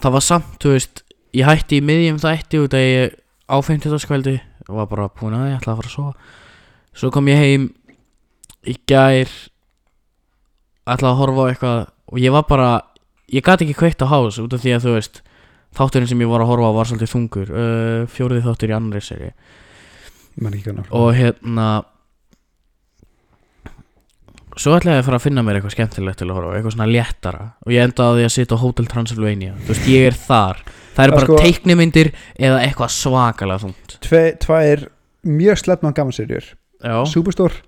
það var samt, þú veist Ég hætti í miðjum þætti út að ég á 50. skvældi og var bara búin að ég ætla að fara að sofa. Svo kom ég heim í gær ætla að horfa á eitthvað og ég var bara ég gat ekki kveikt á House út af því að þú veist þátturinn sem ég var að horfa á var svolítið þungur uh, fjórið þáttur í annari seri og hérna svo ætlaði ég að fara að finna mér eitthvað skemmtilegt til að horfa eitthvað svona léttara. Og ég endaði að sitja á Hotel Transylvania. Þú veist, ég er þar. Það eru bara sko- teiknimyndir eða eitthvað svakalega Tve, tvær mjög sleppna gamanserjur Superstore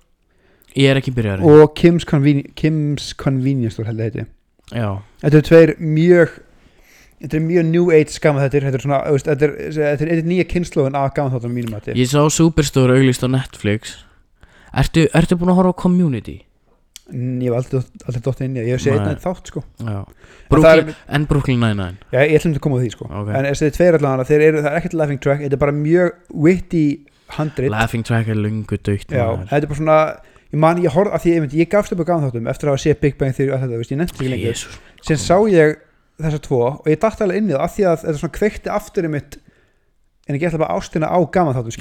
ég er ekki byrjar og Kim's, Conveni Kim's Convenience Store held ég heiti. Já, Þetta er tveir mjög Þetta er mjög new age gaman þetta Þetta er svona, þetta er, þetta er, þetta nýja kynnslóðin af gaman þáttum mínum ég sá Superstore auglýst á Netflix. Ertu, ertu búin að horfa á Community? Ég hef aldrei, aldrei dótt inn í það. ég hef séð einn þátt sko. Brooklyn, er- En Brooklyn Nine-Nine Já, ég ætlum til að koma á því sko. Ok. En þessi tveir allan þeir eru, það er ekkert laughing track Þetta er bara mjög witty handrit. Laughing Track er lungu dögt þetta er bara svona Ég man, ég horf, að því ég, ég gafst upp á gaman þáttum Eftir að hafa séð Big Bang Theory og þetta, veist, ég nefndi ekki lengur. Sen sá ég þessa tvo Og ég datt alveg inn í það Af því að þetta svona kveikti aftur í mitt En ég ætla bara ástina á gaman þáttum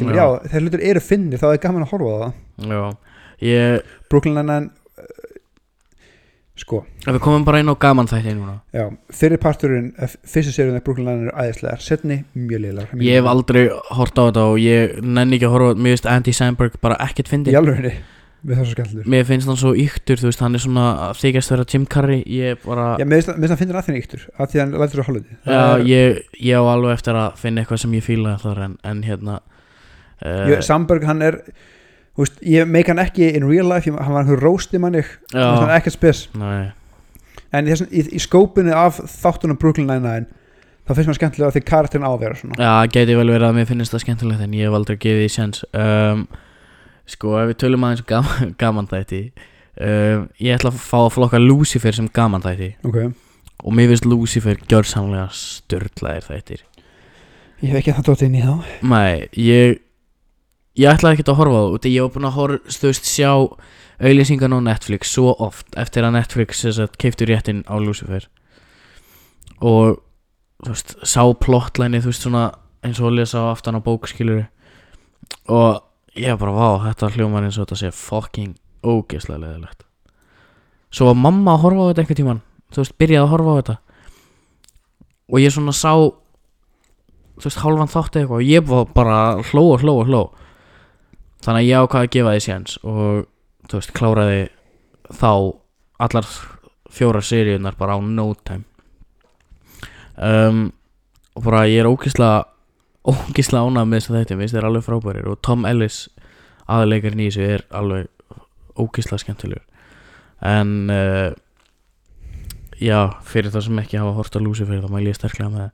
þegar hlutir eru finnir þá er gaman að horfa á það. Já. Ég Brooklyn Nine-Nine Sko, Við komum bara inn á gaman þætti núna. Já, fyrir parturinn eh, Fyrstu seríun af Brooklyn Nine-Nine er æðislegar Setni, mjög liðlar Ég hef aldrei hort á þetta og ég nenni ekki að horfa Mér finnst Andy Samberg bara ekkert Í fyndi alveg henni, við þessu skellur. Mér finnst hann svo yktur, þú veist, hann er svona að þykjast vera Jim Carrey. Ég bara Já, mér finnst það finnir að þinn yktur Af því að hann lætur svo hálfði Já, ég, ég á alveg eftir að finna eitthvað sem ég fíla þar en, en hérna uh, Samberg, hann er veist, Ég meik hann ekki in real life ég, Hann var einhver roasti manni. Hann er Já, ekkert spes. Nei. En í, í, í skópinu af þáttunum Brooklyn Nine-Nine þá finnst mér skemmtilega því karakterin á að vera svona. Já, geti vel verið að mér finnst það skemmtilegt en ég hef aldrei gefið því sens um, Sko, ef við tölum aðeins um gaman, gaman þætti um, Ég ætla að fá að flokka Lucifer sem gaman þætti. Ok, Og mér finnst Lucifer gjörsamlega störtlaðir þættir. Ég hef ekki það dótt inn í þá. Nei, ég Ég ætlaði ekki að horfa á það Ég var búin að horfa, þú veist, sjá auðlýsingan á Netflix svo oft Eftir að Netflix keiftur réttin á Lucifer. Og Þú veist, sá plottlæni Þú veist, svona eins og að lesa á aftan á bókskilur Og ég bara, vá, þetta hljómar eins og þetta sé fucking ógeðslega leðilegt Svo var mamma að horfa á þetta einhvern tímann Þú veist, byrjaði að horfa á þetta. Og ég svona sá þú veist, hálfan þátt eða eitthvað og ég var bara hló og hló og hló þannig að ég ákvað að gefa því séns og þú veist, kláraði þá allar fjórar seríunar bara á no time. Um, og bara ég er ógislega ógislega ánað með þess að þetta minnst þeir alveg frábærir og Tom Ellis aðleikarinn í þessu er alveg ógislega skemmtilegur. En uh, já, fyrir það sem ekki hafa hort að lúsi fyrir þá mæl ég sterklega með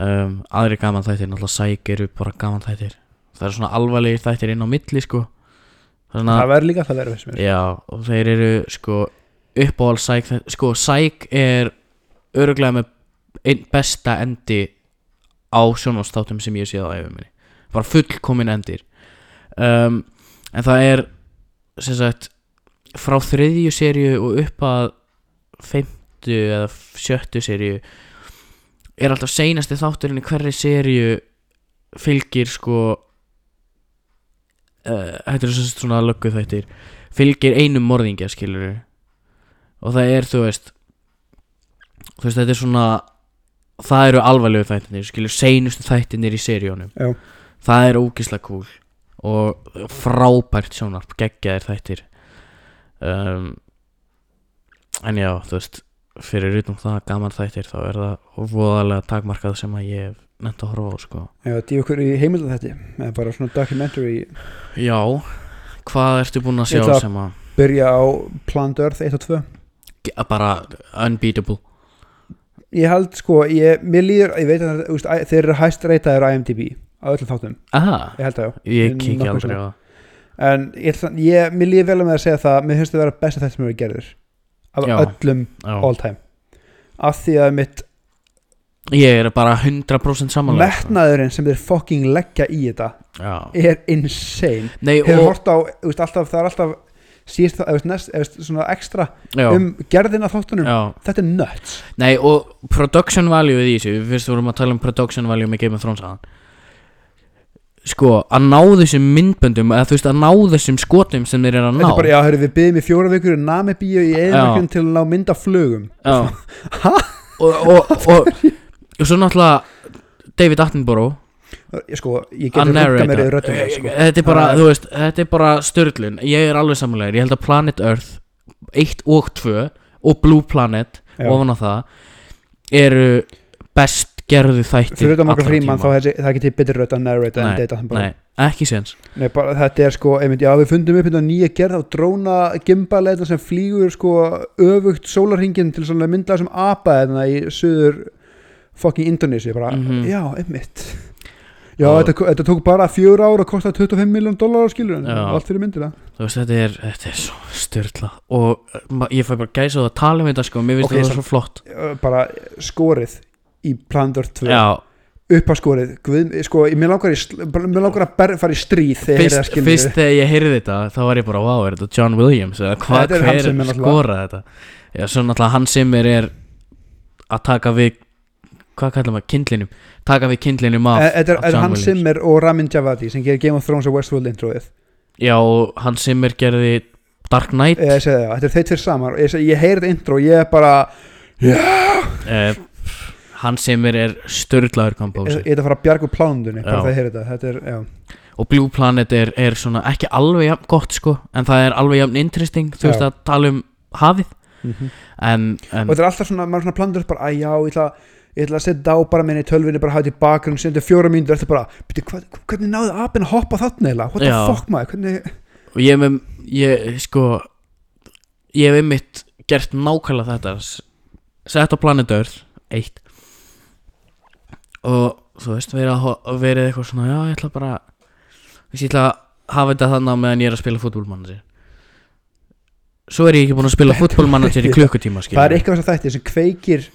um, aðri gaman þættir náttúrulega sæk eru bara gaman þættir það eru svona alvarlegir þættir inn á milli sko. Er svona, Það verður líka það verður fyrst mér. Já, og þeir eru sko uppáhald sæk sko sæk er öruglega með einn besta endi á sjónvástátum sem ég séð á æfum minni. Bara fullkomin endir. Um, en það er sem sagt frá þriðju seríu og upp að feimtu eða sjöttu seríu er alltaf seinasti þátturinn í hverri seríu fylgir sko uh, þetta er svo svona löggu þættir fylgir einum morðingja skilur og það er þú veist þú veist þetta er svona það eru alvarlegu þættinir skilur seinustu þættinir í seríunum. Já. það er ógislega cool og frábært sjónarp geggjaðir þættir. Um, en já þú veist fyrir utan það gaman þættir þá er það voðalega takmarkað sem að ég hef nefnt að horfa á sko. Já, dýf okkur í heimildan þetta eða bara svona documentary. Já, hvað ertu búinn að sjá Ég sem að byrja á Planet Earth 1 og 2 ge- bara unbeatable. Ég held sko, ég, mér líður ég veit að æ- þeir eru hæst reytaður á IMDb á öllum þáttum, aha, ég held það já. Ég kikki aldrei á það. En ég, ég, mér líður vel með að segja það mér finnst það vera besta þetta sem hefur gerður af Já. öllum Já. all time. Af því að mitt ég er bara 100% samanlega metnaðurinn sem þeir fucking leggja í þetta já. er insane. Nei, hefur og, hort á, þú veist, alltaf, það er alltaf síðast, þú veist, næst, þú veist, svona ekstra já, um gerðina þáttunum. Já. þetta er nuts. Nei, og production value í þessu Við fyrst vorum að tala um production value með Game of Thrones aðan Sko, að ná þessum myndböndum eða þú veist, að ná þessum skotum sem þeir eru að ná þetta er bara, já, hörru, við byggðum í fjóra vikur í Namibíu í einu til að ná mynda flugum. Já. og, og, og, og svo náttúrulega David Attenborough. Ég sko, ég geti rugga mér í þess, sko. Þetta er bara, er- þú veist, þetta er bara störlun Ég er alveg samanlegur, ég held að Planet Earth 1 og 2 og Blue Planet, Já. ofan á það eru best gerðu þættir fyrir Margar allra Fríman þá er það til betur rödd að narrata en hann bara Nei, ekki séns. Nei, bara, þetta er sko, einmitt, já við fundum upp hérna nýja gerð á dróna gimbaleita sem flýgur sko öfugt sólarhingin til svona mynda sem apa hérna í söður fucking Indonesia, bara, Mhm. já, einmitt. Já, Og- þetta, þetta tók bara fjögur ár og kostaði 25 miljón dólar á skilur allt fyrir myndina. Þú veist, þetta er, þetta er svo styrla og ma- ég fæ bara gæsa það að tala um þetta sko, mér finnst Ok, þetta svo- flott. Bara skorið í Plandur 2 já, upp á skorið Guð, sko, langar, sl- bara- mér langar að ber, fara í stríð þegar ég fyrst, það fyrst þegar ég heyrði þetta þá var ég bara, wow, er þetta John Williams eða hvað, er hver skoraði þetta? Já, svo náttúrulega Hans Zimmer er að taka við hvað kallar maður, kindlinum? Taka við kindlinum af, Þetta er, af er John Hans Williams Zimmer og Ramin Javadi sem gerir Game of Thrones og Westworld introið. Já, og Hans Zimmer gerði Dark Knight. Ég segi það, þetta er þeir tveir saman. Og ég, segi- ég þetta intro og ég er bara uh, Hans Zimmer er störlaður ég kompósir ég er að fara að bjarga úr plánundunni bara Já. þegar ég heyri þetta, þetta er, já. Og Blue Planet er, er svona ekki alveg jafn gott sko en það er alveg jafn interesting þú veist Já. að tala um hafið. En, en og þetta er alltaf svona, maður er svona plandur upp bara, að já, ég ætla, ég ætla að setja á bara minni í tölvinni, bara í bakgrunn, setja fjóra mínútur eftir bara, byrju, hvað, hvernig náðu apinn að hoppa þarna eða, what the Já. fuck maður, hvernig og ég, með, ég sko ég hef einmitt gert nákvæmlega þetta s- sett á Planet Earth 1 og þú veist verið, að, ho- verið eitthvað svona já ég ætla bara þú veist, ég ætla að hafa þetta þannig á meðan ég er að spila fútbolmanager svo er ég ekki búin að spila fútbolmanager í klukkutíma það er skilur eitthvað þess að þætti sem kveikir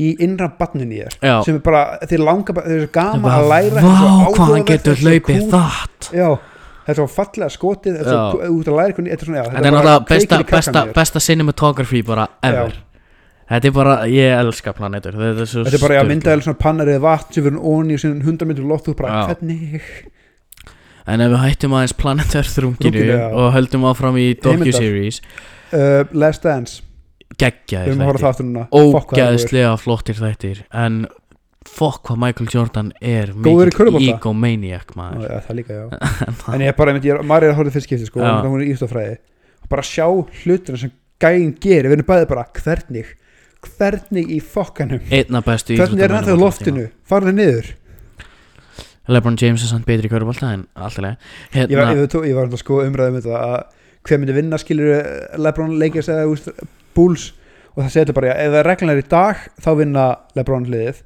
í innra barninu í þér já. sem er bara, þeir langa bara, þeir eru gaman bara, að læra vá er hvað hann getur er hlaupið það já, þetta er svo fallega skotið þetta er Já. svo, út að læra hvernig, þetta er svona, já, þetta er náttúrulega besta, besta, besta cinematography bara ever. Þetta er bara, ég elska planetur þetta er þetta er bara, já, myndaðilega svona pannarið vatn sem verður onni og síðan 100 myndur loft og bara, Já. hvernig? En ef við hættum aðeins Planet Earth runginu Runginu, já. og höldum áfram í docu-series. Uh, Last Dance, geggjaðir þættir er ógeðslega flottir þættir en fokk hvað Michael Jordan er körfubolta? egomaniac maður já, það líka, já En ég er bara, ég er, maður er að horfa fyrst skipti sko, Já. hún er ístofræði og bara sjá hlutina sem gæinn gerir, við erum bæði bara hvernig, hvernig í fokkanum, hvernig er þetta á loftinu farðu niður. LeBron James er samt betri í körfubolta en alltaf ég var, hérna, ég, var, var sko umræðum þetta að hver myndi vinna skilur Lebron leikast eða Bulls og það segir bara, ef það er reglunar í dag þá vinna Lebron liðið.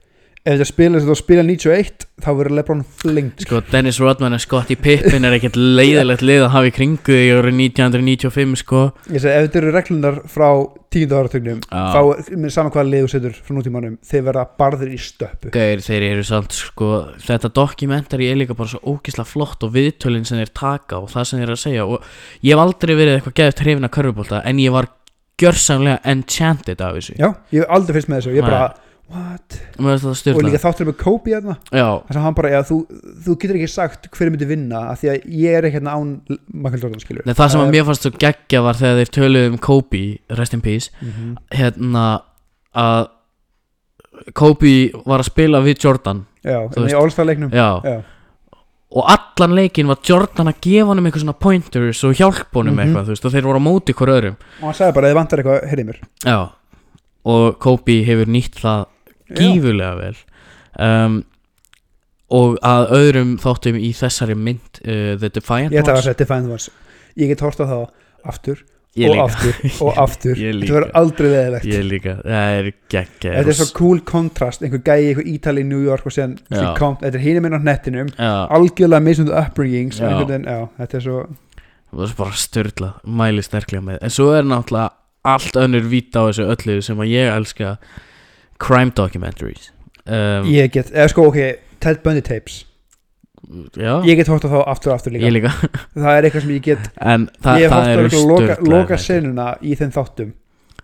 Ef þetta spila þú spila 91 þá verður Lebron flengt sko Dennis Rodman og Scottie Pippen er ekkert leiðilegt lið að hafa í kringu í árið 1995 sko. Ég segi, ef þetta eru reglunar frá tíundu áratögnum Já. þá, með saman hvaða lið þú setur frá nútímanum, þeir verða barður í stöppu. Gauðir, þeir eru samt sko þetta dokumentari er líka bara svo ógislega flott og viðtölinn sem þeir taka og það sem þeir að segja og ég hef aldrei verið eitthvað geðut hrifin að körfubólta en ég var gjörsamlega enchanted af þessu. Já, ég hef aldrei fyrst með þessu, ég Nei. bara what, og líka þáttur með Kobe Já, þess að hann bara, já, þú, þú getur ekki sagt hver myndi vinna, af því að ég er ekki hérna án Michael Jordan skilur Nei, það sem að mér fannst svo geggja var þegar þeir töluðu um Kobe, rest in peace mhm. hérna að Kobe var að spila við Jordan. Já, í veist. All-Star leiknum. Já, já, og allan leikin var Jordan að gefa honum eitthvað svona pointers og hjálpa honum Mhm. eitthvað, þú veist, og þeir voru á móti hver öðrum. Og hann sagði bara, ef þið vantar eitthvað, heyrið mér. Já, og Kobe hefur nýtt það gífurlega vel. Um, og að öðrum þáttum í þessari mynd uh, The Defiant ég ætla að Ones setja Defiant Ones ég get hort á það aftur og aftur og aftur. þetta verður aldrei veðilegt Ég líka, það er geggja þetta er svo cool kontrast, einhver gæi einhver Ítali í New York og kom, þetta er hinum inn á nettinum algjörlega mismundu upbringings Já. já. þetta er svo það er bara styrla mæli sterklega með, en svo er náttúrulega allt önnur víta á þessu öllu sem að ég elska. Crime documentaries. Um, ég get, eða sko ok, Ted Bundy tapes Já, ég get hort á þá aftur og aftur líka. Ég líka. Það er eitthvað sem ég get, En það, ég hef hort á eitthvað loka, loka senuna í þeim þáttum.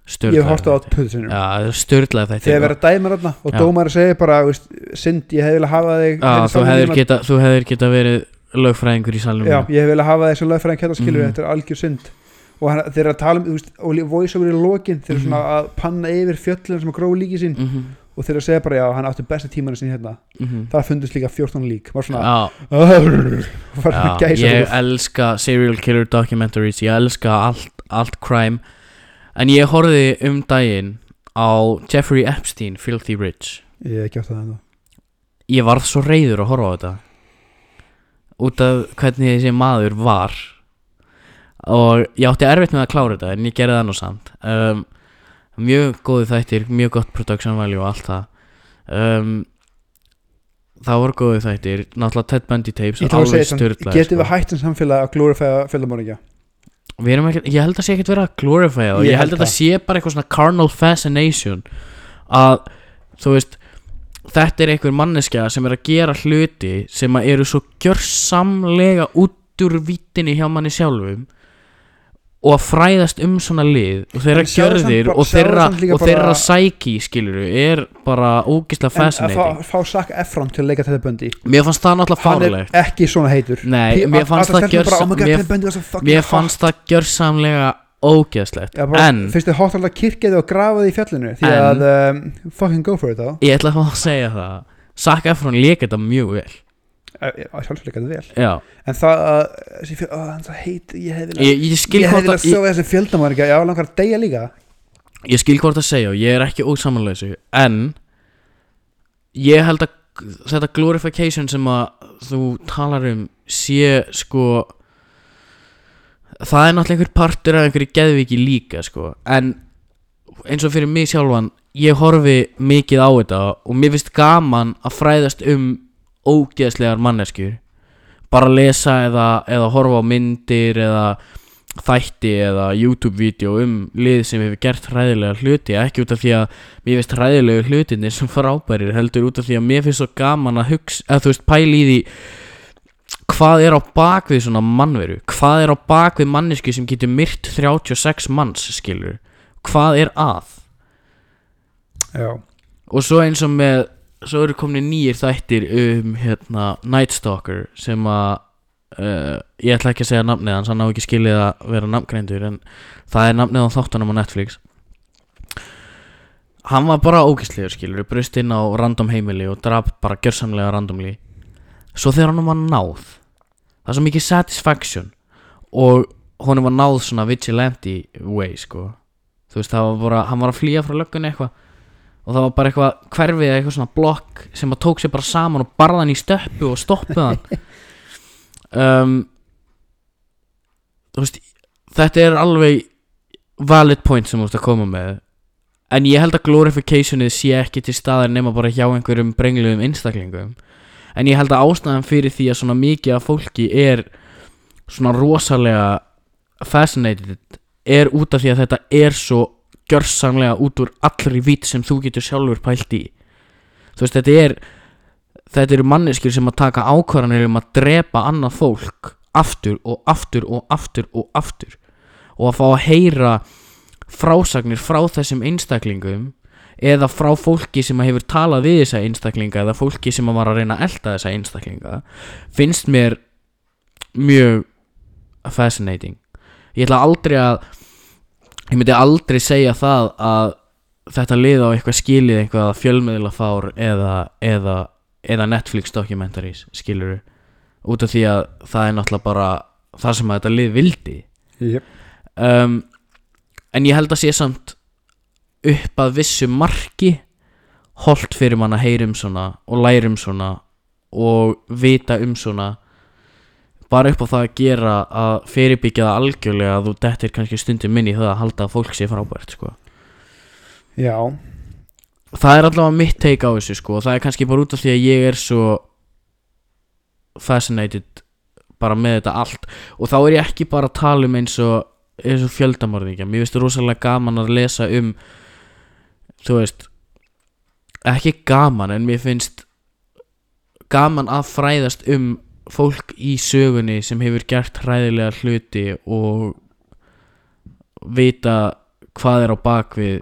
Ég Sturlaðir hef hort á senuna. það styrlaði þetta þegar verið að dæma þarna og dómar segir bara, sind, ég hef vilja hafa þig Já, hérna þú hefðir geta, þú hefðir geta verið lögfræðingur í salnum. Já, ég hef vilja hafa þessu lögfræðin kæta skilur Mhm. þetta er algjör synd. Og hann, þeir eru að tala um, og voice over í lokin þeir eru Mhm. svona að panna yfir fjöllin sem að gróðu líki sín. Mm -hmm. Og þeir að segja bara já, hann átti besta tímanu sín hérna. Það fundust líka 14 lík var svona, Já, var já ég elska serial killer documentaries Ég elska allt, allt crime. En ég horfði um daginn á Jeffrey Epstein, Filthy Rich. Ég Ég varð svo reyður að horfa á þetta. Út af hvernig þessi maður var. Og ég átti erfitt með að klára þetta En ég gerði það nú samt. Um, Mjög góði þættir, mjög gott production value og allt það. Um, það voru góðu þættir. Náttúrulega Ted Bundy tapes getum við hægt sem samfélag að glorifæða fjöldamorðingja ég held að sé ekkert vera að glorify það Ég ég held að þetta sé bara eitthvað svona carnal fascination að þú veist þetta er einhver manneskja sem er að gera hluti sem að eru svo gjörsamlega út úr vítinni hjá manni sjálfum og að fræðast um svona lið og þeirra gjörðir og þeirra, og þeirra psyche skiluru er bara ógislega En að fá, fascinating. fá Zac Efron til að leika þetta Bundy. Mér fannst það náttúrulega Hann er ekki svona heitur. Nei, mér fannst það stelpur bara, gjörs- oh mér- fannst það gjörsamlega ógeðslegt. Já, bara, en Fyrst þið hótt alltaf kirkjaði og grafaði í fjallinu? Því En- að um, Fucking go for it þá ég ætla að fá að segja það. Zac Efron lék þetta mjög vel Sjálfsveika þetta vel. Já, En það að það heit Ég ég, ég Ég hvort hefði að svo þessi fjöldamorðingja Já, langar að deyja líka. Ég skil hvort að segja og ég er ekki ósamanleysu en ég held að þetta glorification sem að þú talar um sé sko það er náttúrulega einhver partur af einhverju geðviki líka sko. En eins og fyrir mig sjálfan ég horfi mikið á þetta og mér finnst gaman að fræðast um ógeðslegar manneskjur. Bara lesa eða, eða horfa á myndir eða þætti eða YouTube-vídeó um lið sem hefur gert hræðilega hluti. Ekki út af því að mér finnst hræðilegu hlutinir sem frábærir heldur út af því að mér finnst svo gaman að hugsa eða þú veist pæli í því hvað er á bakvið svona mannveru? Hvað er á bakvið mannesku sem getur myrt 36 manns skilur hvað er að? Já. Og svo eins og með svo eru komin nýjir þættir um hérna Night Stalker sem að uh, ég ætla ekki að segja nafnið hans hann á ekki skilið að vera nafngreindur en það er nafnið á þáttunum á Netflix. Hann var bara ógæslegur skilur brust inn á random heimili og draf bara gjörsamlega randomly. Svo þegar hann var náð það er svo mikið satisfaction og honum var náð svona vigilante way sko. Þú veist það var bara hann var að flýja frá löggunni eitthvað og það var bara eitthvað hverfið eða eitthvað svona blokk sem að tók sér bara saman og barða hann í stöppu og stoppuð hann. Um, veist þetta er alveg valid point sem þú ert að koma með. En ég held að glorificationið sé ekki til staðar nema bara hjá einhverjum brengluðum einstaklingum. En ég held að ástæðan fyrir því að svona mikið af fólki er svona rosalega fascinated er út af því að þetta er svo gjörsamlega út úr allri vít sem þú getur sjálfur pælt í. Þú veist þetta er þetta eru manneskjur sem að taka ákvarðanir um að drepa annað fólk aftur og aftur og aftur og aftur. Og að fá að heyra frásagnir frá þessum einstaklingum eða frá fólki sem hefur talað við þessa einstaklinga eða fólki sem var að reyna að elta þessa einstaklinga finnst mér mjög fascinating. Ég ætla aldrei að ég myndi aldrei segja það að þetta lið á eitthvað skilið eitthvað fjölmiðla fár eða, eða, eða Netflix documentaries skilur út af því að það er náttúrulega bara það sem að þetta lið vildi yep. um, en ég held að sé samt upp að vissu marki holt fyrir mann að heyra um svona og læra um svona og vita um svona bara upp á það að gera að fyrirbyggja það algjörlega að þú dettir kannski stundum inn í það að halda að fólk sé frábært sko. Já það er allavega mitt take á þessu sko. og það er kannski bara út af því að ég er svo fascinated bara með þetta allt og þá er ég ekki bara að tala um eins og, eins og fjöldamorðingja mér finnst rosalega gaman að lesa um þú veist ekki gaman en mér finnst gaman að fræðast um fólk í sögunni sem hefur gert hræðilega hluti og vita hvað er á bakvið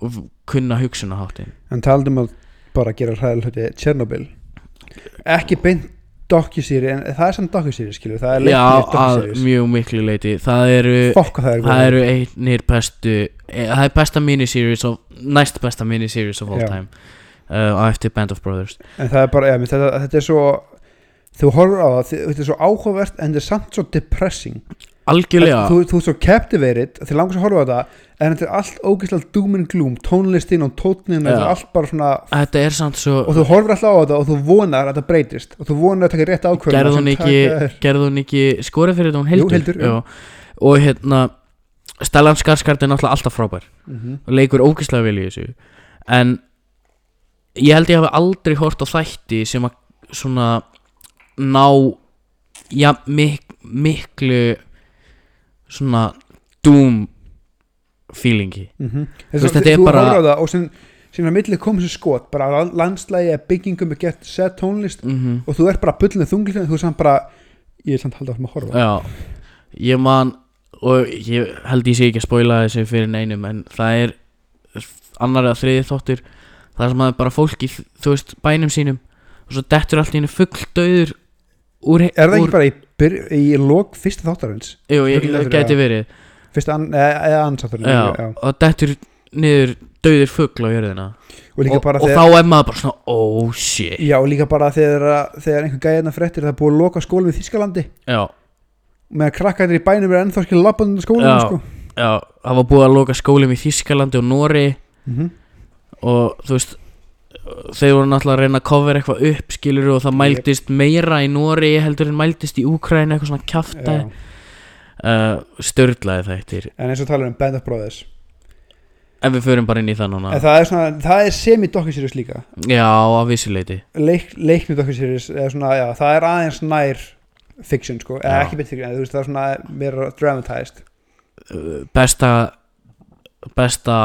og kunna hugsunaháttin En taldum að bara gera hræðilega hluti Chernobyl Ekki beint dokkjusýri En það er samt dokkjusýri skilur Það er Já, leiknir að dokkjusýri mjög miklu leiti Það eru, er það eru einir bestu e, Það er besta miniseries of, Næst besta miniseries of all Já. time uh, Á eftir Band of Brothers. En það er bara, ja, þetta, þetta er svo Þú horfur á það, þetta er svo áhugavert En þetta er samt svo depressing. Algjörlega. Þú, þú ert svo captivated Þið langar svo að horfa á það En þetta er allt ógeðslega doom and gloom Tónlistin og er allt bara svona Þetta er samt svo Og þú horfur alltaf á þetta og þú vonar að þetta breytist Og þú vonar að taka rétt ákvörðun Gerði hún ekki, er- Skorið fyrir þetta hún Jú, Hildur, Hildur, já. Já. Og hérna Stellan Skarsgård er náttúrulega alltaf frábær. Mhm. og leikur ógeðslega vel í þessu. En ég held ég hafi aldrei hort á þætti sem að svona ná ja, mik miklu svona doom feelingi. Mm Þú veist, þetta er bara- og sem, sem að milli kom þessu skot bara landslægi að byggingum er gett set tónlist mm -hmm. og þú ert bara bullinu þunglið þú er samt bara ég er samt haldið að horfa Já, ég man og ég held ég sé ekki að spoila þessu fyrir neinum en það er annar eða þriði þáttur það sem að bara fólk í, þú veist, bænum sínum og svo dettur allt í henni full döður úr, er það úr ekki bara í, byr, í lok fyrsta þáttarins? Jú, það já. verið. Fyrsta an, eða, ansáttarins já, og dettur niður döður fugl á jörðina. Og og, og þegar þá er maður bara svona oh shit. Já, og líka bara þegar, þegar einhver gæðina fréttir það er búið að loka skólum í Þískalandi Já, meðan krakkarnir í bænum er ennþá skil labbandi skólum Já. sko. já, það var búið að loka skólum í Þískalandi og Nóri mm og þú veist þeir voru náttúrulega að reyna að cover eitthvað upp skilur og það mæltist meira í Nóri heldur en mæltist í Úkræn eitthvað svona kjafta Já. uh, störlaði þættir en eins og talar um Band of Brothers. Ef við förum bara inn í það núna. En það er, svona, það er semi-docuseries líka. Já, á vissuleiti Leik, leiknu docuseries er svona, já, það er aðeins nær fiction sko, eða ekki beint fiction en veist það er svona meira dramatized. Uh, besta besta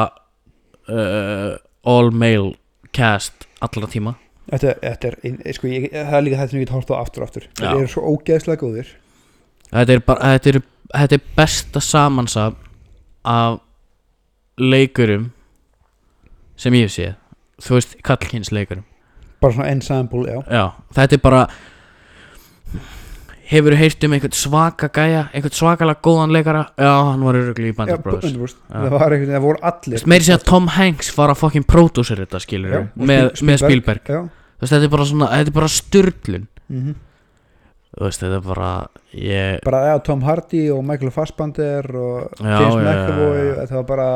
uh, all male cast allra tíma. Þetta, þetta er, sko, ég, það er líka þetta sem ég get hort á aftur og aftur. Já. þeir eru svo ógeðslega góðir. Þetta er, bara, þetta er, þetta er besta samansap af leikurum sem ég séð. Þú veist, kallkins leikurum. Bara svona ensemble, já. Já, þetta er bara hefur þú heyrt um einhvern svaka gæja einhvern svakalega góðan leikara? Já, hann var öruglega í Já, Band of Brothers það var einhvern það voru allir. Meiri segja að Tom Hanks var að fucking pródúsir þetta skilur Já, með, Spiel- með Spielberg veist, þetta er bara svona, þetta er bara styrlun mm þú veist, þetta er bara ég, bara já, Tom Hardy og Michael Fassbander og Já, James McAvoy þetta var bara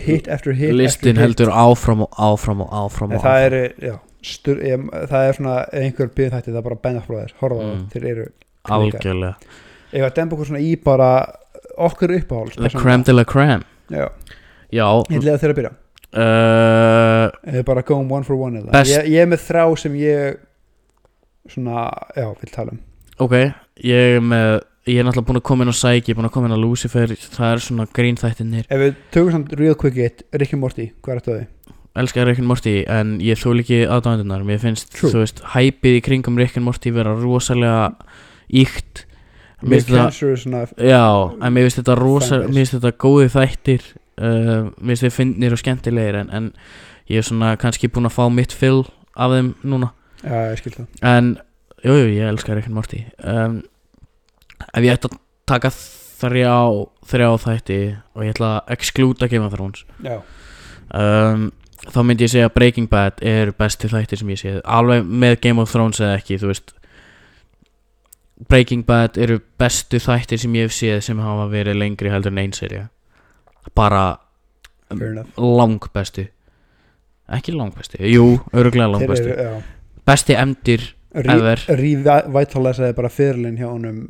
hit eftir hit listin heldur áfram og áfram og áfram og það áfram. er, já styr, ég, það er svona einhver býð þætti, það er bara Band of Brothers horfa á Mm. það, þeir eru algjörlega. ef að demba okkur svona í bara okkur uppáhalds the creme de la creme. Já, já, ég ætla þeir að byrja. Uh, eða bara góðum one for one ég, ég er með þrá sem ég svona, já, vil tala um. Ok ég er með ég er náttúrulega búin að koma inn á Sæk ég er búin að koma inn á Lucifer það er svona grínþættinir ef við tökum samt real quick it Rick and Morty, hvað er þetta þau? Elskar Rick and Morty en ég þúl ekki aðdæðandunar mér finnst, True. þú veist, hæpið í kringum Rick and Morty vera rosalega íkt Mér finnst þetta rosa Fanbase. Mér finnst þetta góði þættir uh, Mér finnst þið fyndnir og skemmtilegir en, en ég er svona kannski búinn að fá mitt fill af þeim núna. Já, ég skil það. En, jú, jú, ég elskar Rick and Morty. Um, Ef ég ætti að taka þrjá þrjá þætti og ég ætla að excluda Game of Thrones. Já, um, þá myndi ég segja að Breaking Bad er besti þættir sem ég séð. Alveg með Game of Thrones eða ekki Breaking Bad eru bestu þættir sem ég hef séð sem hafa verið lengri heldur en einn serja bara lang bestu. Ekki lang bestu, jú, öruglega lang bestu. eru, besti emdir Ever. Revitalizaði bara fyrirlin hjá honum.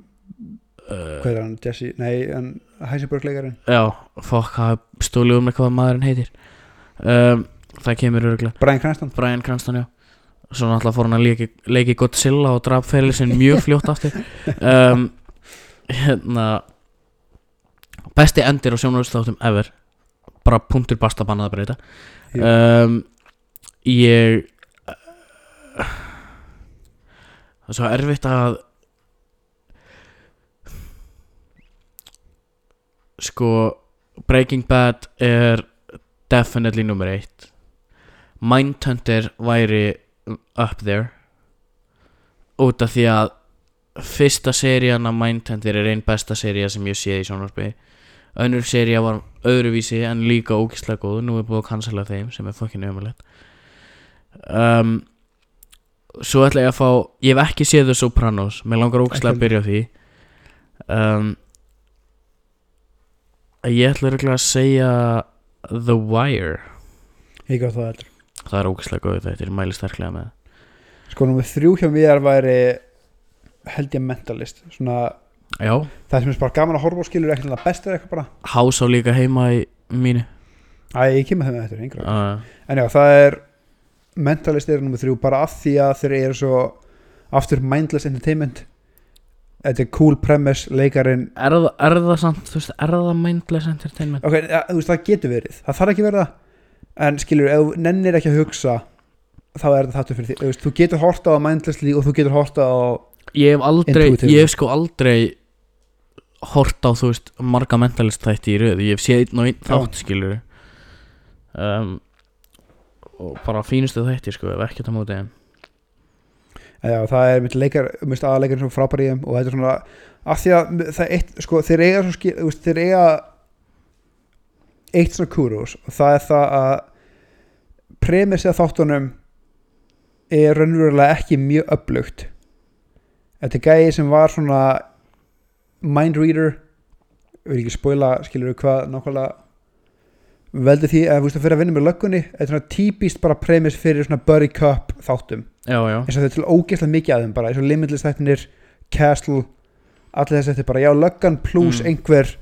Uh, hvað er hann, Jesse, nei, Heisenberg leikarinn já, fokk, stóli um með hvað maðurinn heitir. Um, það kemur öruglega Brian Cranston. Brian Cranston, já. Svo náttúrulega fór hann að leiki, leiki Godzilla og draf ferli sinn mjög fljótt aftur. Um, Hérna Besti endir á sjónarústáttum ever. Bara punktur basta bannað að breyta. Um, Ég Það er svo erfitt að Sko Breaking Bad er definitely nummer eitt Mindhunter væri up there. Út af því að fyrsta serían af Mindhunter er einn besta sería sem ég séð í sjónvarpi. Önnur sería var öðruvísi en líka ógislega góð. Nú er búið að cancela þeim sem er fucking ömulegt um, svo ætla ég að fá ég hef ekki séð The Sopranos. Mér langar ógislega að byrja því. Um, ég ætla að segja The Wire. Ég gaf það heldur það er ógislega góð þetta er mæli sterklega með sko nummið þrjú hjá mér væri held ég mentalist. Svona já. það sem er bara gaman að horfa og skilur ekkert að besta er eitthvað bara. House á líka heima í mínu. Æ, ég kemur það með þetta, yngra uh, En já, það er mentalist er nummer þrjú bara af því að þeir eru svo aftur mindless entertainment. Þetta er cool premise, leikarin er, það- er það samt, þú veist, er það mindless entertainment? ok, þú veist, það getur verið. Það þarf ekki að vera það en skilur, ef þú nennir ekki að hugsa þá er þetta þáttur fyrir því, þú veist, þú getur horta á mindlessly og þú getur horta á Ég hef aldrei, Intuitive. ég hef sko aldrei hort á, þú veist, marga mentalist þætti í röð, ég hef séð einn og einn þátt, skilur um, og bara fínustu þætti, sko, ef ekkert að móti þeim. Já, það er mitt leikar, minnst aðleikarinn sem frábær í þeim og þetta er svona, af því að það eitt, sko, þeir eiga svo skil, þú veist, þeir eiga eitt svona kúrús og það er það að premissið þáttunum er raunverulega ekki mjög upplugt þetta er gæði sem var svona mind reader við erum ekki að spoila, skilur við hvað nákvæmlega veldi því að þú veist að fyrir að vinna með löggunni þetta er svona típist bara premiss fyrir svona buddy cup þáttum. Já, já, eins og þetta er til ógeðslega mikið af þeim bara eins og Limitless þættinir, Castle allir þess að þetta er bara já löggan pluss Mm. einhver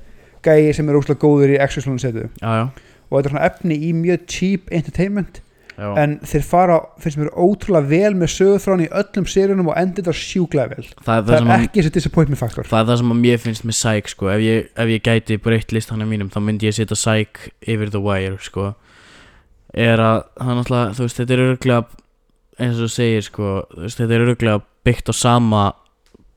gæi sem er óslega góður í exerslunum setu og þetta er svona efni í mjög cheap entertainment já. en þeir fara, finnst mér ótrúlega vel með sögurþrán í öllum seríunum og endur þetta sjúklega vel. Það, er það, það, er ekki þessi disappointment faktor það er það sem að mér finnst með Psych, sko, ef ég, ef ég gæti breytt listanum mínum, þá myndi ég setja Psych yfir The Wire, sko. Er að, er þú veist, þetta er örgulega eins og þú segir, sko, þetta er örgulega byggt á sama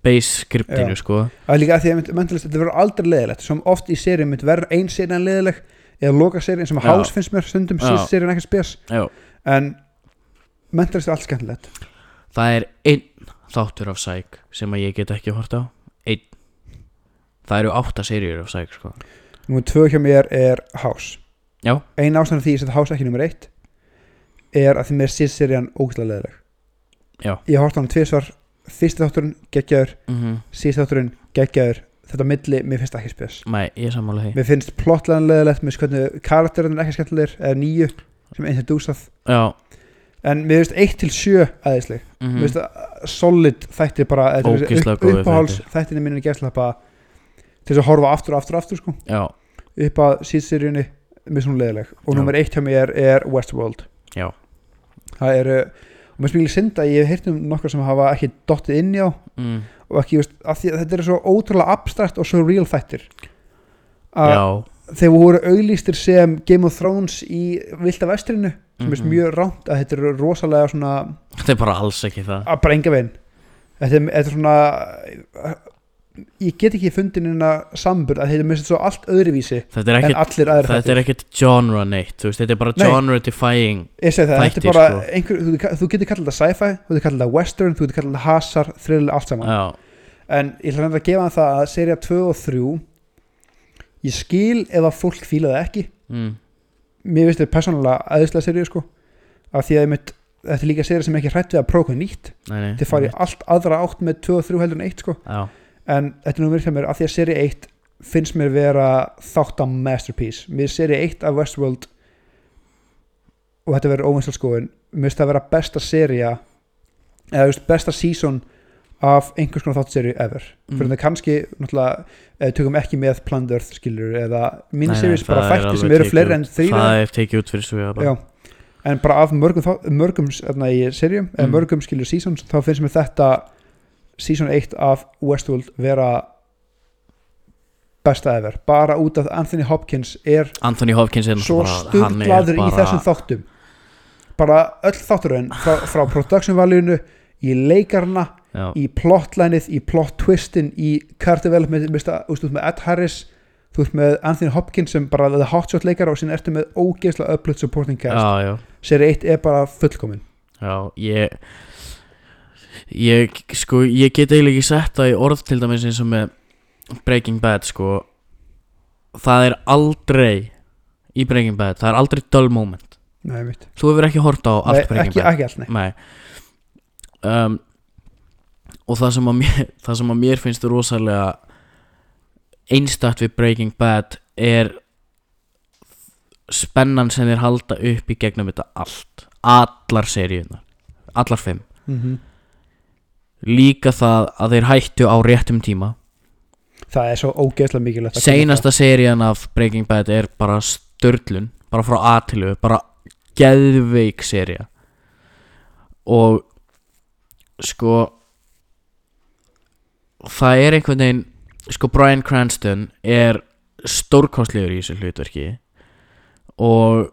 base skriptinu, Já. sko það er líka að því að mentalist, þetta verður aldrei leðilegt sem oft í seríum mynd verður ein serían leðileg eða loka serían sem að Já. House finnst mér stundum síðan serían ekki spes Já, en mentalist er allt skemmtilegt það er einn þáttur af Psych sem að ég get ekki hort á einn það eru átta seríur af Psych sko. Númer tvö hjá mér er House Já. Ein ástæðan því setja House ekki nummer eitt er að því mér síðst serían ógæslega leðileg Já. Ég horfði á hann tvisvar Fyrsti þátturinn geggjaður, mm -hmm. síðst þátturinn geggjaður. Þetta milli, mér finnst það ekki spes. Nei, ég er sammála því. Mér finnst plottlegan leðilegt Mér finnst hvernig karakterinn er ekki skemmtilegir Eða nýju sem er introdúsað Já. En mér finnst 1 til 7 aðeinsleg mm Mér finnst það solid þættir bara er þessi Ógeðslega góðir Uppáháls þættinni minni gæslappa Til þess að horfa aftur og aftur og aftur sko. Já, upp að síðseríunni mér svona leðileg og nummer eitt hjá mér er Westworld. Já. það eru og mér spilur synd að ég hef heyrt um nokkar sem hafa ekki dottið inn í á. Mm. og ekki, veist, að því að þetta er svo ótrúlega abstrakt og svo real þættir. Að já. þeir voru auglýstir sem Game of Thrones í Vilda Vestrinu sem er Mhm. mjög rámt að þetta er rosalega svona Þetta er bara alls ekki það. Að bara enga veginn. Þetta, þetta er svona ég get ekki fundin innan sambur að þetta er allt öðruvísi Þetta er aðrir þetta er ekkit genre neitt veist, þetta er bara genre defying þetta þættir, er bara sko. einhver, þú, þú getur kallað það sci-fi, þú getur kallað það western, þú getur kallað það hasar, thriller, allt saman. Já, en ég ætla að gefa það að serja 2 og 3 ég skil ef að fólk fíla það ekki. Mm. mér finnst þetta persónulega aðeinslega serju sko af því að einmitt, þetta er líka serja sem er ekki hrætt við að prófa nýtt. Þið farið allt aðra átt með 2 og 3 heldur en 1 sko. Já, en þetta er nú verið hjá mér af því að serja 1 finnst mér vera þátt á masterpiece. Mér serja 1 af Westworld og þetta verður óvinslega skoðun mér finnst það vera besta serja eða veist, besta season af einhvers konar þáttserju ever. Mm. fyrir það kannski náttúrulega eða tökum ekki með Planned Earth skilur eða miniseries bara alveg sem eru fleiri en þrýra Það er tekið út fyrir svo Já, en bara af mörgum, mörgum þarna í serjum, eða Mm. mörgum skilur seasons, þá finnst mér þetta season 1 af Westworld vera besta ever, bara út af Anthony Hopkins er Anthony Hopkins er svo náttúrulega bara- er í þessum þáttum. Bara öll þátturinn frá, frá production valuinu í leikarna, Já, í plotlænið í plot twistin, í character development þú ert með Ed Harris þú ert með Anthony Hopkins sem bara the hotshot leikar og síðan ertu með ógeðslega uplut supporting cast. Seri 1 er bara fullkomin Já, ég ég, sko, ég get eiginlega ekki sett það í orð til dæmis eins og með Breaking Bad, sko. Það er aldrei í Breaking Bad, það er aldrei dull moment. Nei, mitt. þú hefur ekki hort á Nei, allt Breaking ekki, Bad? ekki allt, nei. Nei. Um, og það sem að mér það sem að mér finnst rosalega einstakt við Breaking Bad er spennan sem þeir halda upp í gegnum þetta allt. Allar seríunar, allar fimm. Mm líka það að þeir hættu á réttum tíma. Það er svo ógeðslega mikilvægt seinasta serían af Breaking Bad er bara störlun bara frá A til U, bara geðveik sería. Og sko það er einhvern veginn sko Bryan Cranston er stórkostlegur í þessu hlutverki. Og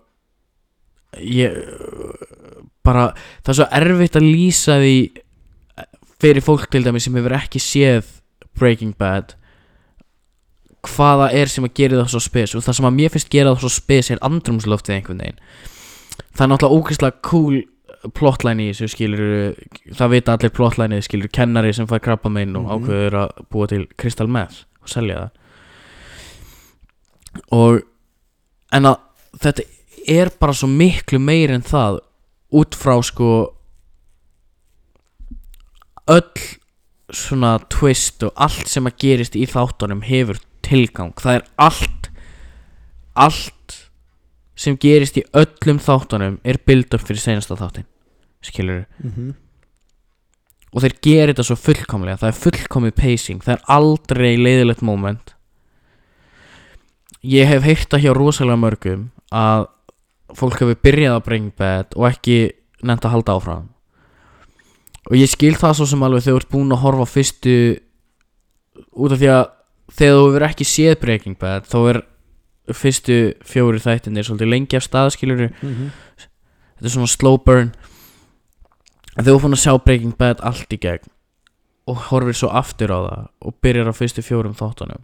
ég bara það er svo erfitt að lýsa því fyrir fólk til dæmi sem hefur ekki séð Breaking Bad hvaða er sem að gera það svo spes? Og það sem að mér finnst gera það svo spes er andrumsloftið einhvern veginn. Það er náttúrulega ógeðslega cool plotline í þessu skilur það vita allir plotline skilur kennari sem fær krabba megin og Mhm. ákveður að búa til crystal meth og selja það. Og en að þetta er bara svo miklu meir en það út frá sko öll svona twist og allt sem að gerist í þáttunum hefur tilgang. Það er allt allt sem gerist í öllum þáttunum er build up fyrir senasta þáttin skilur mm og þeir gera þetta svo fullkomlega. Það er fullkomið pacing, það er aldrei leiðilegt moment. Ég hef heyrt það hjá rosalega mörgum að fólk hefur byrjað að Breaking Bad og ekki nefnt að halda áfram og ég skil það svo sem alveg þegar þú ert búin að horfa fyrstu út af því að þegar þú hefur ekki séð Breaking Bad þá er fyrstu fjóri þættinir svolítið lengi af stað skilur þetta er svona slow burn. Þegar þú er búin að sjá Breaking Bad allt í gegn og horfir svo aftur á það og byrjar á fyrstu fjórum þáttunum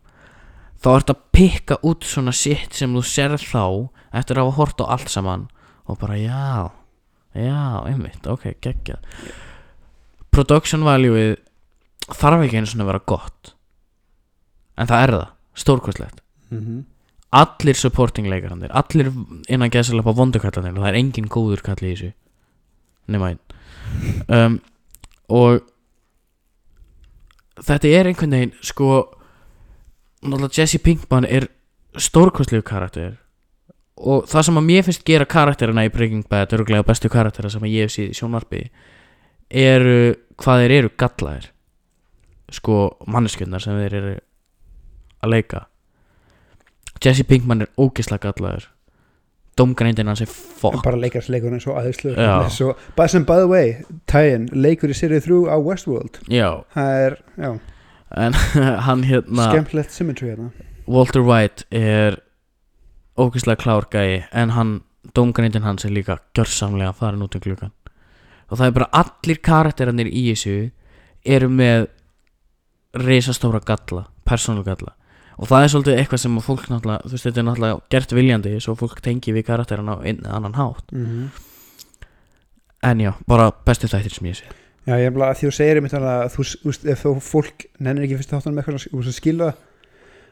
þá ertu að pikka út svona shit sem þú serð þá eftir að hafa hort á allt saman og bara já, já, einmitt, ok, geggjað production valueið þarf ekki einu svona að vera gott. En það er það, stórkostlegt. Allir supporting leikarannir allir innan á vondukallanir og það er engin góður kall í þessu. Nema einn. Um, og þetta er einhvern veginn sko náttúrulega Jesse Pinkman er stórkostlegu karakter. Og það sem að mér finnst gera karakterina í Breaking Bad öruglega bestu karaktera sem að ég hef síð í sjónvarpi eru hvað þeir eru gallaðir. Sko manneskjöndar sem þeir eru að leika. Jesse Pinkman er ógislega gallaður. Domgreindin hans er fokk. bara leikarsleikur eins og aðeinslu svo, bara sem by the way Tyen, leikur í serið þrjú á Westworld. Já, það er, já, en hann hérna skemmtilegt symmetry hérna. Walter White er ógeðslega klár gæi en hann, domgreindin hans er líka gjörsamlega farin út um klukkan og það er bara allir karakterannir í þessu eru með reisastóra galla, persónulega galla. Og það er svolítið eitthvað sem fólk náttúrulega, þú veist þetta er náttúrulega gert viljandi svo fólk tengi við karakterana á einn eða annan hátt. Mm en já, bara bestu þættir sem ég sé. Já, ég er bara að því þú segir einmitt þannig að þú, veist, ef þú fólk nennir ekki fyrst þáttunum eitthvað að skilja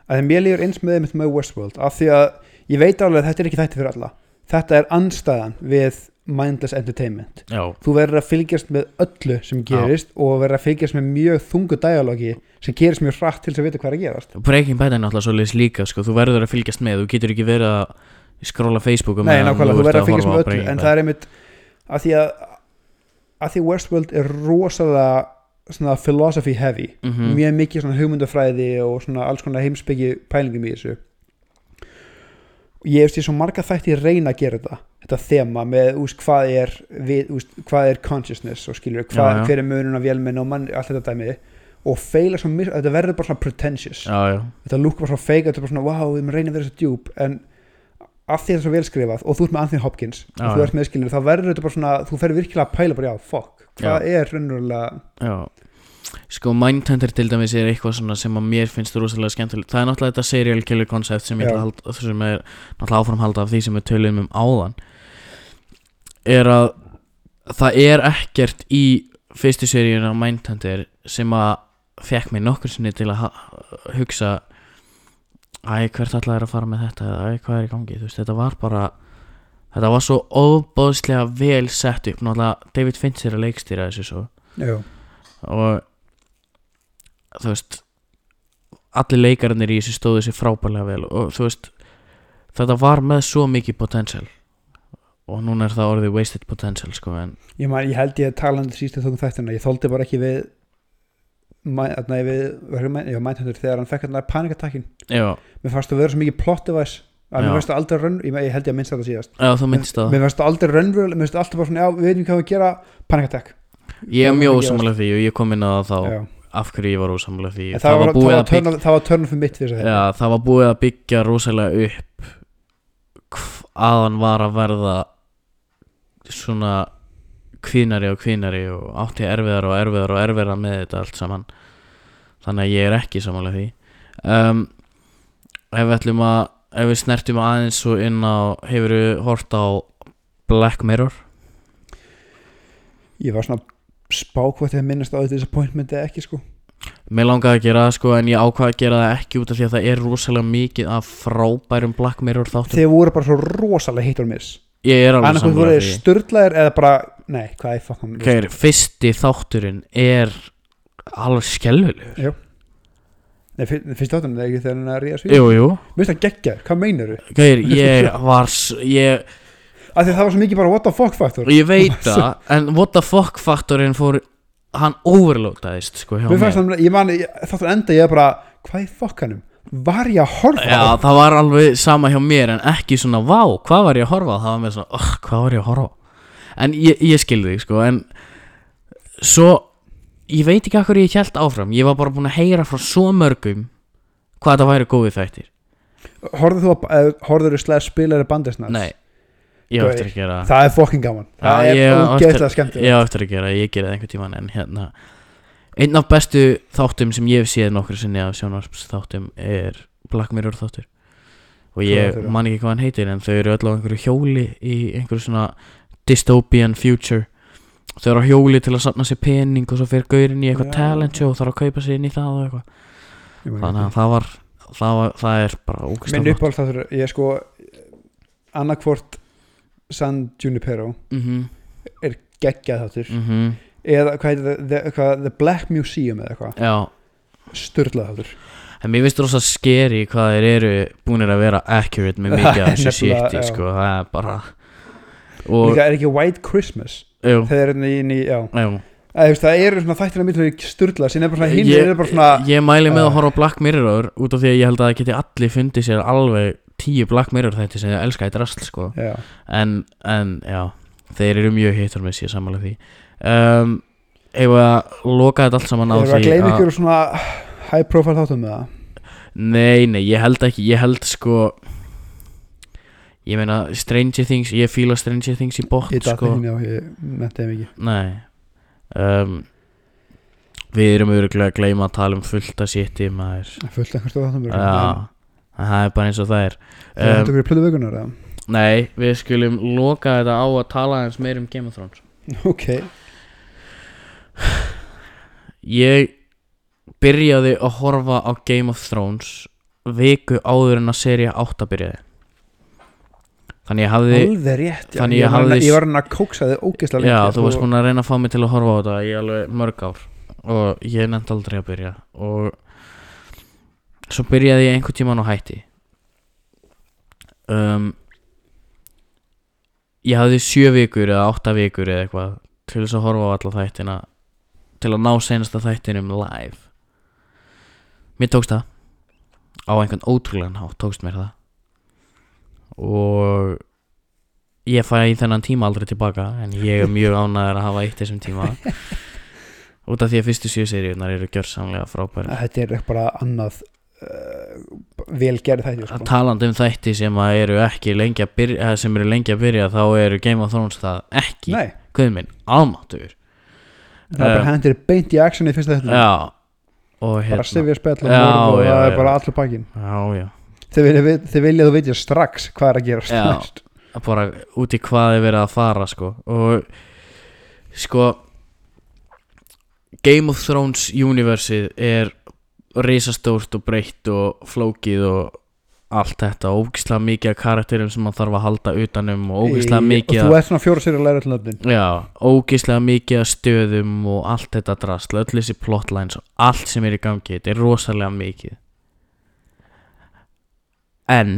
það að mér líður eins með einmitt með Westworld af því að ég veit alveg að þetta er ekki þætti fyrir alla. Þetta er anstæðan við mindless entertainment. Já, þú verður að fylgjast með öllu sem gerist og verður að fylgjast með mjög þungu dialogi sem gerist mjög hratt til þess að vita hvað er að gerast. Breaking Bad er náttúrulega svolítið líka sko, þú verður að fylgjast með, þú getur ekki verið að skróla Facebook Nei, nákvæmlega, þú verður að fylgjast með öllu en Bad. það er einmitt að því að að því Westworld er rosalega svona philosophy heavy. Mhm. mjög mikið hugmyndafræði og alls konar heimsbyggi pælingum í þessu ég veist ég svo marga þætti reyna að gera þetta. Þetta þema með úst, hvað er við, úst, hvað er consciousness og skilur hvað, Já, já. hver er munun af vélmenn og mann allt þetta dæmi og feila svo mis, þetta verður bara svona pretentious. Já, já, þetta lúk bara svona fake þetta er bara svona wow við erum reyna að vera svo djúb en af því þetta er svo velskrifað og þú ert með Anthony Hopkins og þú ert með skilur þá verður þetta bara svona þú ferður virkilega að pæla bara já fuck hvað er raunverulega Sko Mindhunter til dæmis er eitthvað svona sem að mér finnst rosalega skemmtilegt. Það er náttúrulega þetta serial killer concept sem ég að halda, sem er náttúrulega áframhalda af því sem við töluðum um áðan. Er að það er ekkert í fyrstu seríun á Mindhunter sem að fekk mig nokkur sinni til að hugsa Æ, hvert ætlaði að fara með þetta? Eða æ, hvað er í gangi, veist, þetta var bara þetta var svo óbóðslega vel sett upp, náttúrulega David Fincher er að leikstýra þessu svo. Já, og þú veist allir leikararnir í þessu stóðu sér frábærlega vel og þú veist þetta var með svo mikið potential og núna er það orðið wasted potential sko en ég, man, ég held ég að tala um sístu þókum þættina ég þóldi bara ekki við þarna, við, við, mæntundur þegar hann fekk hann panikatakkin já, mér fannst að vera svo mikið plot device að mér Já. finnst það aldrei raun ég, held ég að minnst þetta síðast. Já, það. Mér finnst það aldrei raunverulega mér finnst það alltaf bara svona, já, við veitum hvað við gera panic attack. Ég er það mjög ósamlega því og ég kom inn á það þá. Já. Af hverju ég var ósamlega því En það, var, það, búið var að byggja það var törn fyrir mitt fyrir Já, það var búið að byggja rosalega upp að hann var að verða svona kvínari og kvínari og átti erfiðar og erfiðar og erfiðar með þetta allt saman. Þannig að ég er ekki samanlega því. Um, ef við ætlum að ef við snertum aðeins svo inn á hefur við hort á Black Mirror? Ég var svona spákvæmt að minnast á þetta disappointment eða ekki sko. Mér langaði að gera það sko en ég ákvaði að gera það ekki út af því að það er rosalega mikið af frábærum Black Mirror þáttum. Þeir voru bara svo rosalega heitt og miss. Ég er alveg annarkoð voru sammála þeir því störtlaðir eða bara, nei, hvað er það Gæri, fyrsti þátturinn er alveg skelvilegur nei, fyr- fyrst áttunum, það er ekki þegar hann er að ríða svíð Jú, jú. Mér finnst það geggjaður, hvað meinar þú? Gæri, ég var ég, að það var svo mikið bara what the fuck faktor ég veit það en what the fuck faktorinn fór hann overloadaðist sko hjá mér mér það, þáttur enda ég bara, hvað er fokkanum? var ég að horfa á? Já, það var alveg sama hjá mér en ekki svona, vá, hvað var ég að horfa á? Það var með svona, oh, hvað var ég að horfa á? En ég, ég skildi þig, sko, en svo, ég veit ekki að hverju ég held áfram Ég var bara búin að heyra frá svo mörgum hvað þetta væri góðið þættir horfðu þú að, horfðu þú slæð spilari bandisnars? Nei, ég á eftir að gera það er fokkin gaman, það ég er ógeðslega skemmt Ég á eftir að gera, ég það einhvern tímann en hérna Einn af bestu þáttum sem ég hef séð nokkur sinni af sjónvarps þáttum er Black Mirror þáttur. Og ég man ekki hvað hann heitir en þau eru öll á einhverju hjóli í einhverju svona dystopian future. Þau eru á hjóli til að safna sér pening og svo fyrir gaurin í eitthvað talent show og þarf að kaupa sér inn í það og eitthvað. Þannig að það var það, var, það er bara minn ógæslega uppáhald þáttur, ég er sko annarkvort San Junipero mhm, geggjað þáttur. Mhm, eða hvað heitir það, the, hvað, the Black Museum eða eitthvað, störlað þáttur. En mér finnst rosa skeri hvað þeir eru búinir að vera accurate með mikið af þessu já. sko, það er bara og, líka er ekki White Christmas? Jú, þegar er inn í, inn í þú veist, það eru þættir að mynda er hinn ég, er ég mæli með að horfa Black Mirror út af því að ég held að það geti allir fundið sér alveg tíu Black Mirror þetta sem ég elska eitt rastl sko. En, en já, þeir eru mjög hittur með sér samanlega því. Um, Ef að loka þetta allt saman á því að gleyma ykkur svona high profile þáttum með það Nei, nei, ég held ekki, ég held sko Ég meina Stranger Things, ég fíla Stranger Things í bótt ég datt sko. ekki njá, ég nefndi þeim ekki. Nei. Um, Við erum öruglega að gleyma að tala um fullt að maður. Fullt einhvers stóð þáttum það er bara eins og það er. Er um, ykkur í plöðu vökunar eða? Nei, við skulum loka þetta á að tala eins meir um Game of Thrones. Ok, Ég byrjaði að horfa á Game of Thrones viku áður en að seria 8 byrjaði. Þannig ég hafði alveg rétt já. þannig ég, ég var, hafði- ég var hann að kóksa þið ógeðslega Já, lengi þú varst og- búin að reyna að fá mig til að horfa á þetta í alveg mörg ár. Og ég nefndi aldrei að byrja. Og svo byrjaði ég einhvern tímann og hætti. Um, Ég hafði sjö vikur eða átta vikur eða eitthvað til þess að horfa á alla þættina til að ná senasta þættinum live. Mér tókst það. Á einhvern ótrúlegan hátt tókst mér það. Og ég fæ þennan tíma aldrei tilbaka en ég er mjög ánæður að hafa eitt þessum tíma. Út af því að fyrstu sjö seríunar eru gjörsamlega frábæri þetta er bara annað uh, vel gerð þætti sko. talandi um þætti sem eru ekki lengi að byrja sem eru lengi að byrja þá eru Game of Thrones það ekki. Nei, guð minn, almáttur það er bara Eh, hendur beint í actioni í fyrsta þetta já. Bara hérna. sifja spjall og, Já, og já, það er bara allur já, þið vilja, við- þið vilja þú veit strax hvað er að gera strax bara út í hvað er verið að fara sko. Og sko Game of Thrones universið er risastórt og breytt og flókið og allt þetta. Ógislega mikið af karakterum sem maður þarf að halda utanum og ógislega mikið og þú ert svona fjóra sér að læra til nöfnin. Já, ógislega mikið af stöðum og allt þetta drasl, öll þessi plotlines og allt sem er í gangi, þetta er rosalega mikið. En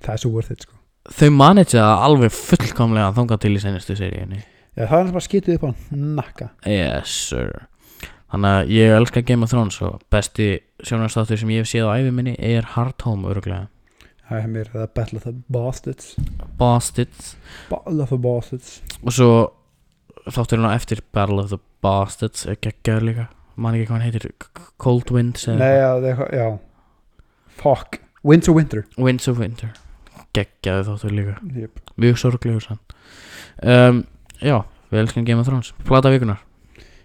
það er svo worth it sko. þau manitja það alveg fullkomlega þangað til í senastu seríunni. Já, það er bara skitið upp á nakka. Yes sir Þannig að ég elska Game of Thrones og besti sjónarstáttur sem ég hef séð á æfi minni er Hard Home öruglega Það er mér The Battle of the Bastards. Bastards. Battle of the Bastards. Og svo þátturinn á eftir Battle of the Bastards er geggjaður líka. Man ekki hvað hann heitir Cold Winds eða Nei, já, eitthvað- já. Fuck. Winter Winter. Winds of Winter. Geggjaður þáttur líka. Yep. mjög sorglegur sann. Um, já, við elskum Game of Thrones. Plata vikunar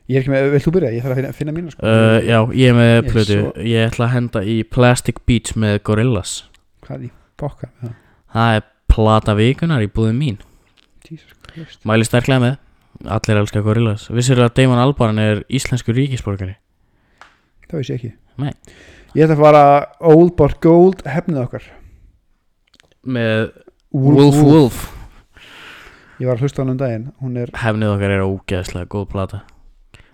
Ég er ekki með, vilt þú byrja? Ég þarf að finna, finna mínu sko. Uh, já, ég er með plötu. svo- ég ætla að henda í Plastic Beach með Gorillaz. Hvað í bokka? Ja. það er plata vikunar í búðum mín. Mæli sterklega með. Allir elska Gorillaz. Vissir að Damon Albarn er íslenskur ríkisborgari? Það veist ég ekki. Nei. Ég ætla að fara Old but Gold hefnið okkar. Með Wolf Wolf Ég var að hlusta hann um daginn. Er hefnið okkar er ógeðslega góð plata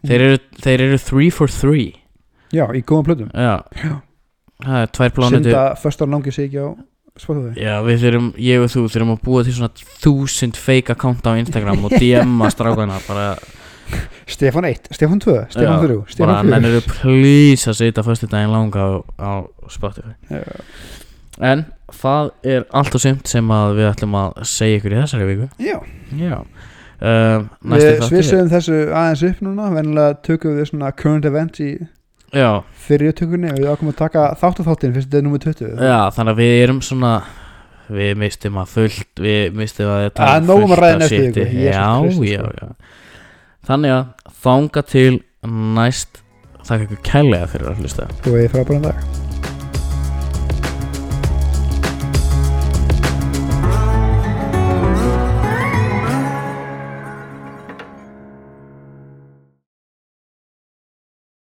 þeir eru, þeir eru 3 for 3 Já, í góðum plötum. Já, Já. það er tvær plánutur Synda föstar langi sig ekki á Spotify. Já, við þurfum, ég og þú þurfum að búa til svona þúsund fake account á Instagram og DM-a strákana bara, Stefán 1, Stefán 2, Stefán Já, 3 bara Stefán 4 nennir þú please að setja fyrstu daginn langa á, á Spotify. Já. En það er allt og sumt sem að við ætlum að segja ykkur í þessari viku. Já, Já Næstu við svissum þessu aðeins upp núna Venlega tökum við svona current event í Já, fyrir tökunni og við ákomum að taka þáttu þáttin fyrst þetta er nummer 20 já, þannig að við erum svona Við mistum að fullt Við mistum að Það er um að næstu viku, Jesús Já, já, já. Þannig að þanga til næst Þakka ykkur kærlega fyrir að hlusta. Og ég er frábæran dag